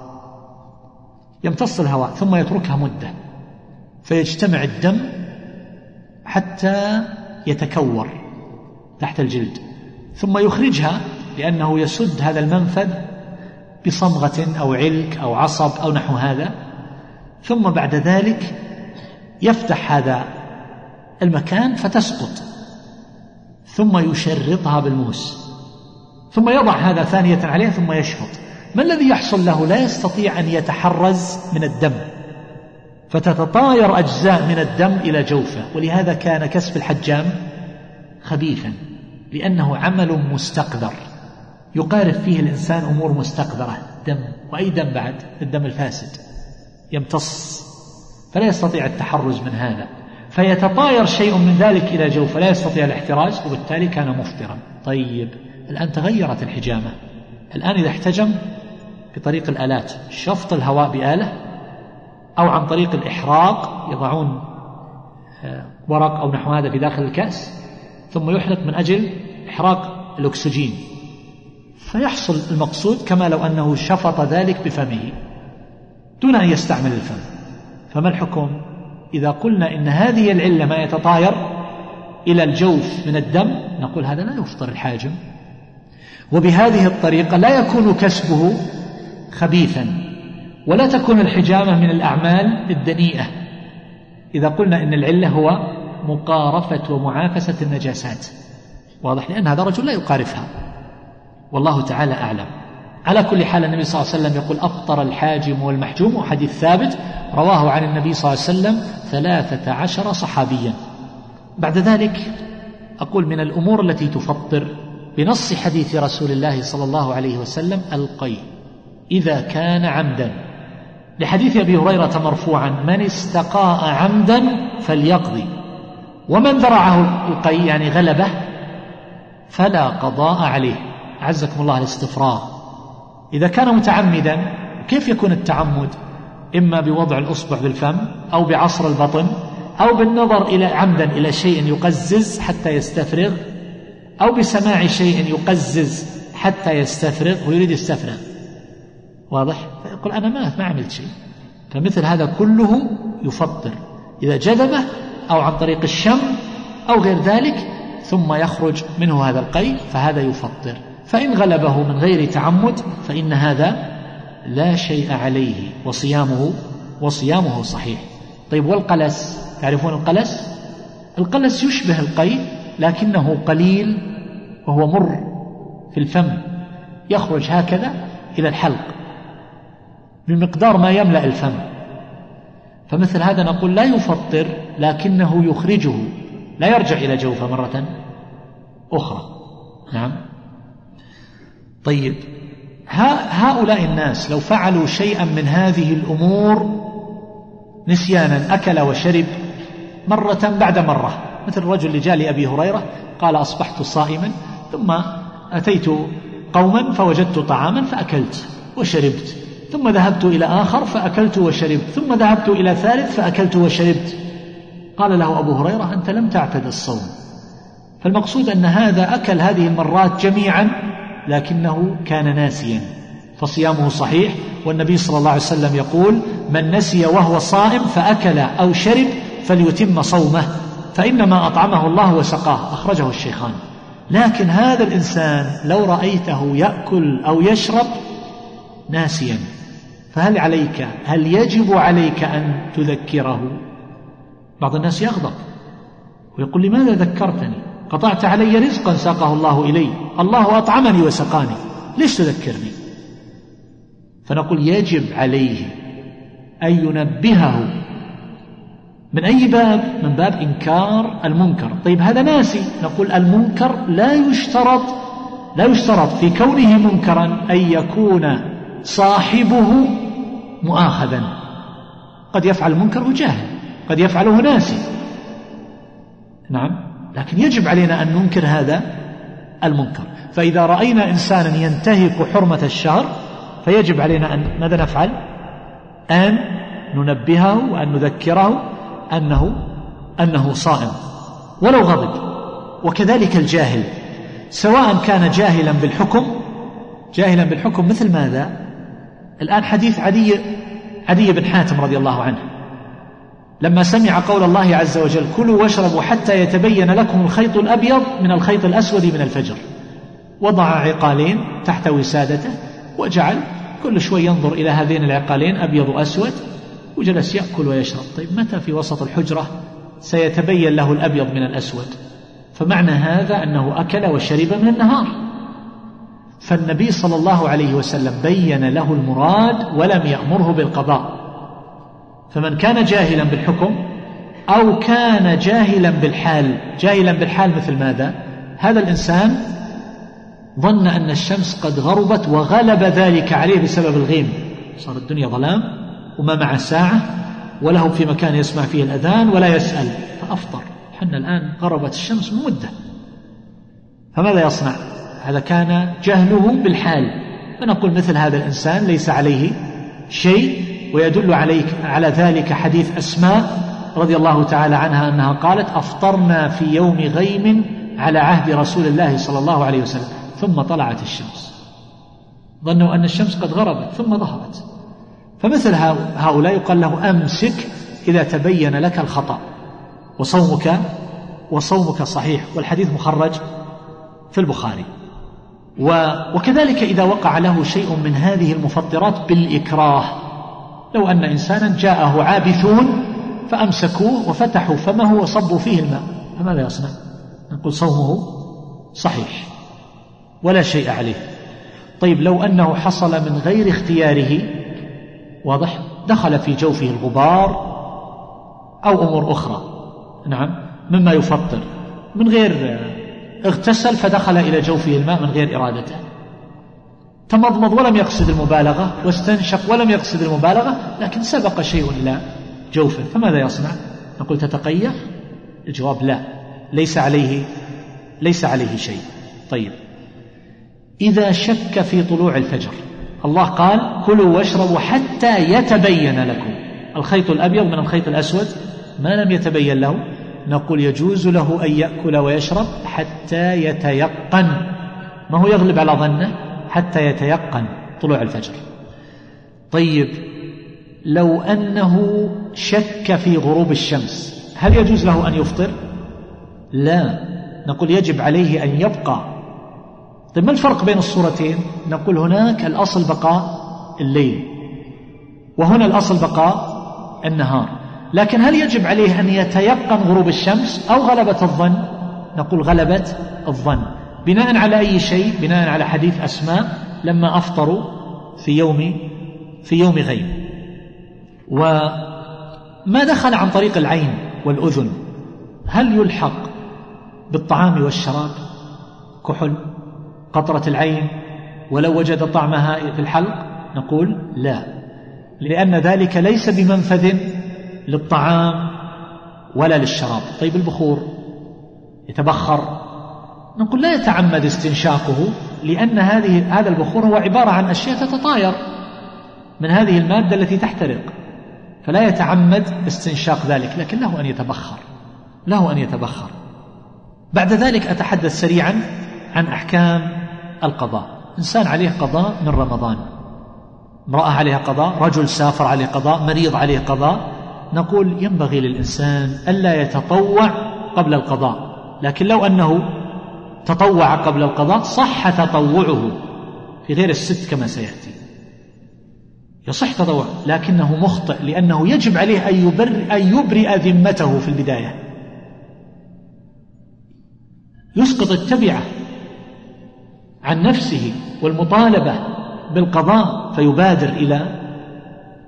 يمتص الهواء ثم يتركها مدة. فيجتمع الدم حتى يتكور تحت الجلد. ثم يخرجها لأنه يسد هذا المنفذ بصمغة أو علك أو عصب أو نحو هذا. ثم بعد ذلك يفتح هذا المكان فتسقط. ثم يشرطها بالموس. ثم يضع هذا ثانية عليه ثم يشفط ما الذي يحصل له؟ لا يستطيع أن يتحرز من الدم. فتتطاير أجزاء من الدم إلى جوفه. ولهذا كان كسب الحجام خبيثا لأنه عمل مستقذر. يقارف فيه الإنسان أمور مستقذرة دم وأي دم بعد؟ الدم الفاسد. يمتص. فلا يستطيع التحرز من هذا. فيتطاير شيء من ذلك إلى جوف فلا يستطيع الاحتراز وبالتالي كان مفطرا. طيب الآن تغيرت الحجامة. الآن إذا احتجم بطريق الآلات شفط الهواء بآلة أو عن طريق الإحراق يضعون ورق أو نحو هذا في داخل الكأس ثم يحرق من أجل إحراق الأكسجين. فيحصل المقصود كما لو أنه شفط ذلك بفمه دون أن يستعمل الفم. فما الحكم؟ إذا قلنا إن هذه العلة ما يتطاير إلى الجوف من الدم نقول هذا لا يفطر الحاجم. وبهذه الطريقة لا يكون كسبه خبيثا ولا تكون الحجامة من الأعمال الدنيئة. إذا قلنا إن العلة هو مقارفة ومعافسة النجاسات واضح؟ لأن هذا الرجل لا يقارفها. والله تعالى أعلم. على كل حال النبي صلى الله عليه وسلم يقول أفطر الحاجم والمحجوم وحديث ثابت رواه عن النبي صلى الله عليه وسلم ثلاثة عشر صحابيا. بعد ذلك أقول من الأمور التي تفطر بنص حديث رسول الله صلى الله عليه وسلم القي إذا كان عمدا. لحديث أبي هريرة مرفوعا من استقاء عمدا فليقضي. ومن ذرعه القي يعني غلبه فلا قضاء عليه. عزكم الله الاستفراغ إذا كان متعمدا كيف يكون التعمد؟ إما بوضع الأصبع بالفم أو بعصر البطن أو بالنظر إلى عمدا إلى شيء يقزز حتى يستفرغ أو بسماع شيء يقزز حتى يستفرغ ويريد يستفرغ. واضح؟ فيقول أنا ما ما عملت شيء. فمثل هذا كله يفطر. إذا جذبه أو عن طريق الشم أو غير ذلك ثم يخرج منه هذا القي فهذا يفطر. فإن غلبه من غير تعمد فإن هذا لا شيء عليه وصيامه وصيامه صحيح. طيب والقلس؟ تعرفون القلس؟ القلس يشبه القي لكنه قليل وهو مر في الفم. يخرج هكذا إلى الحلق بمقدار ما يملأ الفم. فمثل هذا نقول لا يفطر لكنه يخرجه. لا يرجع إلى جوفه مرة أخرى. نعم. طيب هؤلاء الناس لو فعلوا شيئا من هذه الأمور نسيانا أكل وشرب مرة بعد مرة. مثل الرجل اللي جاء لأبي هريرة قال أصبحت صائما ثم أتيت قوما فوجدت طعاما فأكلت وشربت ثم ذهبت إلى آخر فأكلت وشربت ثم ذهبت إلى ثالث فأكلت وشربت. قال له أبو هريرة أنت لم تعتد الصوم. فالمقصود أن هذا أكل هذه المرات جميعا لكنه كان ناسيا فصيامه صحيح والنبي صلى الله عليه وسلم يقول من نسي وهو صائم فأكل أو شرب فليتم صومه فإنما أطعمه الله وسقاه. أخرجه الشيخان. لكن هذا الإنسان لو رأيته يأكل أو يشرب ناسيا فهل عليك هل يجب عليك أن تذكره؟ بعض الناس يغضب ويقول لماذا ذكرتني؟ قطعت علي رزقا ساقه الله إلي. الله أطعمني وسقاني. ليش تذكرني؟ فنقول يجب عليه أن ينبهه. من أي باب؟ من باب إنكار المنكر. طيب هذا ناسي. نقول المنكر لا يشترط لا يشترط في كونه منكرا أن يكون صاحبه مؤاخذا. قد يفعل المنكر وجاهل قد يفعله ناسي. نعم. لكن يجب علينا أن ننكر هذا المنكر. فإذا رأينا إنسانا ينتهك حرمة الشهر فيجب علينا أن ماذا نفعل؟ أن ننبهه وأن نذكره أنه أنه صائم. ولو غضب. وكذلك الجاهل. سواء كان جاهلا بالحكم جاهلا بالحكم مثل ماذا؟ الآن حديث عدي عدي بن حاتم رضي الله عنه. لما سمع قول الله عز وجل كلوا واشربوا حتى يتبين لكم الخيط الأبيض من الخيط الأسود من الفجر. وضع عقالين تحت وسادته وجعل كل شوي ينظر إلى هذين العقالين أبيض وأسود وجلس يأكل ويشرب. طيب متى في وسط الحجرة سيتبين له الأبيض من الأسود؟ فمعنى هذا أنه أكل وشرب من النهار. فالنبي صلى الله عليه وسلم بين له المراد ولم يأمره بالقضاء. فمن كان جاهلا بالحكم أو كان جاهلا بالحال جاهلا بالحال مثل ماذا؟ هذا الإنسان ظن أن الشمس قد غربت وغلب ذلك عليه بسبب الغيم. صار الدنيا ظلام وما مع ساعة وله في مكان يسمع فيه الأذان ولا يسأل فأفطر. حنا الآن غربت الشمس من مدة. فماذا يصنع؟ هذا كان جهله بالحال. فنقول مثل هذا الإنسان ليس عليه شيء ويدل عليك على ذلك حديث أسماء رضي الله تعالى عنها أنها قالت أفطرنا في يوم غيم على عهد رسول الله صلى الله عليه وسلم ثم طلعت الشمس. ظنوا أن الشمس قد غربت ثم ظهرت. فمثل هؤلاء يقال له أمسك إذا تبين لك الخطأ. وصومك وصومك صحيح والحديث مخرج في البخاري. وكذلك إذا وقع له شيء من هذه المفطرات بالإكراه. لو أن إنسانا جاءه عابثون فأمسكوه وفتحوا فمه وصبوا فيه الماء. فماذا يصنع؟ نقول صومه صحيح ولا شيء عليه. طيب لو أنه حصل من غير اختياره واضح؟ دخل في جوفه الغبار أو أمور أخرى. نعم مما يفطر. من غير اغتسل فدخل إلى جوفه الماء من غير إرادته. تمضمض ولم يقصد المبالغة واستنشق ولم يقصد المبالغة لكن سبق شيء إلى جوفه فماذا يصنع؟ نقول تتقيأ؟ الجواب لا ليس عليه ليس عليه شيء. طيب. إذا شك في طلوع الفجر الله قال كلوا واشربوا حتى يتبين لكم. الخيط الأبيض من الخيط الأسود ما لم يتبين له نقول يجوز له أن يأكل ويشرب حتى يتيقن. ما هو يغلب على ظنه؟ حتى يتيقن طلوع الفجر. طيب لو أنه شك في غروب الشمس هل يجوز له أن يفطر؟ لا. نقول يجب عليه أن يبقى. طيب ما الفرق بين الصورتين؟ نقول هناك الأصل بقاء الليل وهنا الأصل بقاء النهار. لكن هل يجب عليه أن يتيقن غروب الشمس أو غلبة الظن؟ نقول غلبة الظن. بناء على أي شيء؟ بناء على حديث أسماء لما أفطروا في يوم في يوم غيم. وما دخل عن طريق العين والأذن؟ هل يلحق بالطعام والشراب؟ كحل؟ قطرة العين؟ ولو وجد طعمها في الحلق؟ نقول لا. لأن ذلك ليس بمنفذ للطعام ولا للشراب. طيب البخور يتبخر نقول لا يتعمد استنشاقه لأن هذه هذا البخور هو عبارة عن أشياء تتطاير من هذه المادة التي تحترق. فلا يتعمد استنشاق ذلك لكن له أن يتبخر له أن يتبخر. بعد ذلك أتحدث سريعا عن أحكام القضاء. إنسان عليه قضاء من رمضان. امرأة عليها قضاء رجل سافر عليه قضاء مريض عليه قضاء. نقول ينبغي للإنسان ألا يتطوع قبل القضاء لكن لو أنه تطوع قبل القضاء صح تطوعه. في غير الست كما سيأتي. يصح تطوع لكنه مخطئ لأنه يجب عليه أن, يبر أن يبرئ ذمته في البداية. يسقط التبعة عن نفسه والمطالبة بالقضاء فيبادر إلى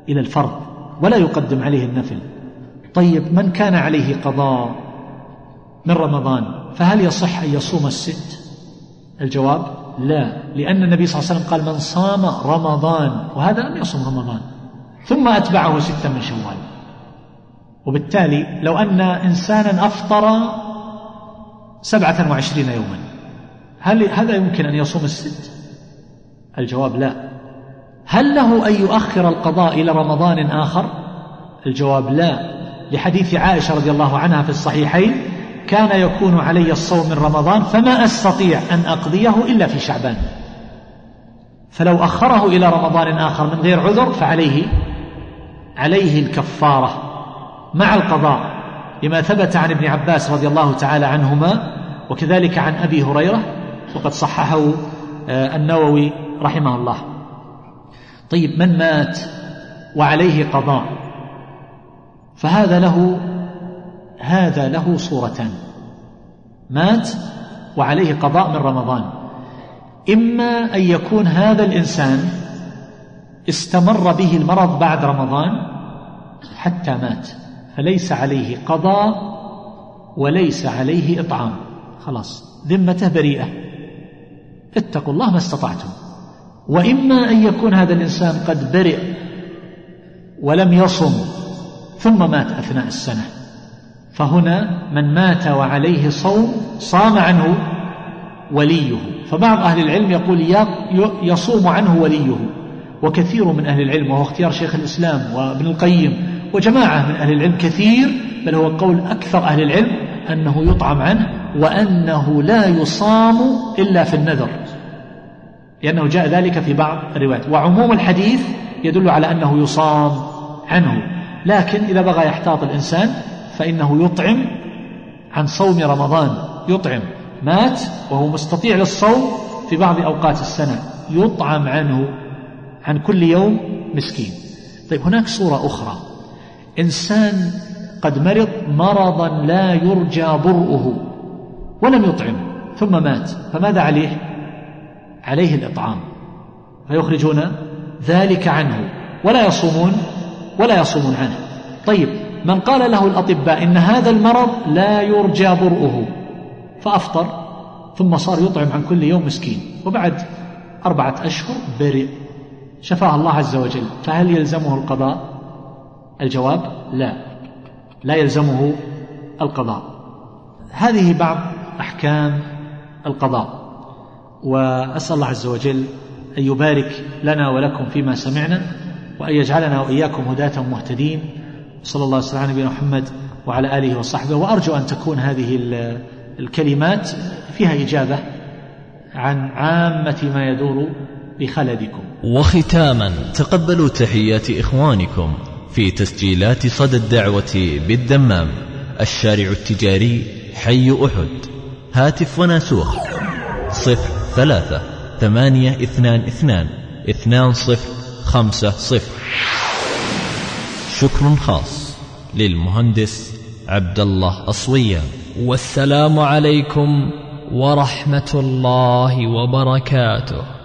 إلى الفرض ولا يقدم عليه النفل. طيب من كان عليه قضاء من رمضان؟ فهل يصح أن يصوم الست؟ الجواب لا لأن النبي صلى الله عليه وسلم قال من صام رمضان وهذا لم يصم رمضان ثم أتبعه ستا من شوال. وبالتالي لو أن إنسانا أفطر سبعة وعشرين يوما هل هذا يمكن أن يصوم الست؟ الجواب لا. هل له أن يؤخر القضاء إلى رمضان آخر؟ الجواب لا. لحديث عائشة رضي الله عنها في الصحيحين كان يكون علي الصوم من رمضان فما أستطيع أن أقضيه إلا في شعبان. فلو أخره إلى رمضان آخر من غير عذر فعليه عليه الكفارة مع القضاء لما ثبت عن ابن عباس رضي الله تعالى عنهما وكذلك عن أبي هريرة وقد صححه آه، النووي رحمه الله. طيب من مات وعليه قضاء؟ فهذا له هذا له صورتان. مات وعليه قضاء من رمضان. إما أن يكون هذا الإنسان استمر به المرض بعد رمضان حتى مات. فليس عليه قضاء وليس عليه إطعام. خلاص ذمته بريئة. اتقوا الله ما استطعتم. وإما أن يكون هذا الإنسان قد برئ ولم يصم ثم مات أثناء السنة. فهنا من مات وعليه صوم صام عنه وليه. فبعض أهل العلم يقول يصوم عنه وليه. وكثير من أهل العلم وهو اختيار شيخ الإسلام وابن القيم وجماعة من أهل العلم كثير بل هو قول أكثر أهل العلم أنه يطعم عنه وأنه لا يصام إلا في النذر لأنه جاء ذلك في بعض الروايات. وعموم الحديث يدل على أنه يصام عنه. لكن إذا بغى يحتاط الإنسان فإنه يطعم عن صوم رمضان. يطعم. مات وهو مستطيع للصوم في بعض أوقات السنة. يطعم عنه عن كل يوم مسكين. طيب هناك صورة أخرى. إنسان قد مرض مرضا لا يرجى برؤه ولم يطعم ثم مات. فماذا عليه؟ عليه الإطعام. فيخرجون ذلك عنه. ولا يصومون ولا يصومون عنه. طيب من قال له الأطباء إن هذا المرض لا يرجى برؤه فأفطر ثم صار يطعم عن كل يوم مسكين وبعد أربعة أشهر برئ. شفاه الله عز وجل فهل يلزمه القضاء؟ الجواب لا لا يلزمه القضاء. هذه بعض أحكام القضاء وأسأل الله عز وجل أن يبارك لنا ولكم فيما سمعنا وأن يجعلنا وإياكم هداة مهتدين. صلى الله وسلم على نبينا محمد وعلى آله وصحبه. وأرجو أن تكون هذه الكلمات فيها إجابة عن عامة ما يدور بخلدكم. وختاما تقبلوا تحيات إخوانكم في تسجيلات صدى الدعوة بالدمام الشارع التجاري حي أحد. هاتف وناسوخ صفر ثلاثة ثمانية اثنان اثنان اثنان صفر خمسة صفر. شكر خاص للمهندس عبد الله أصويان والسلام عليكم ورحمة الله وبركاته.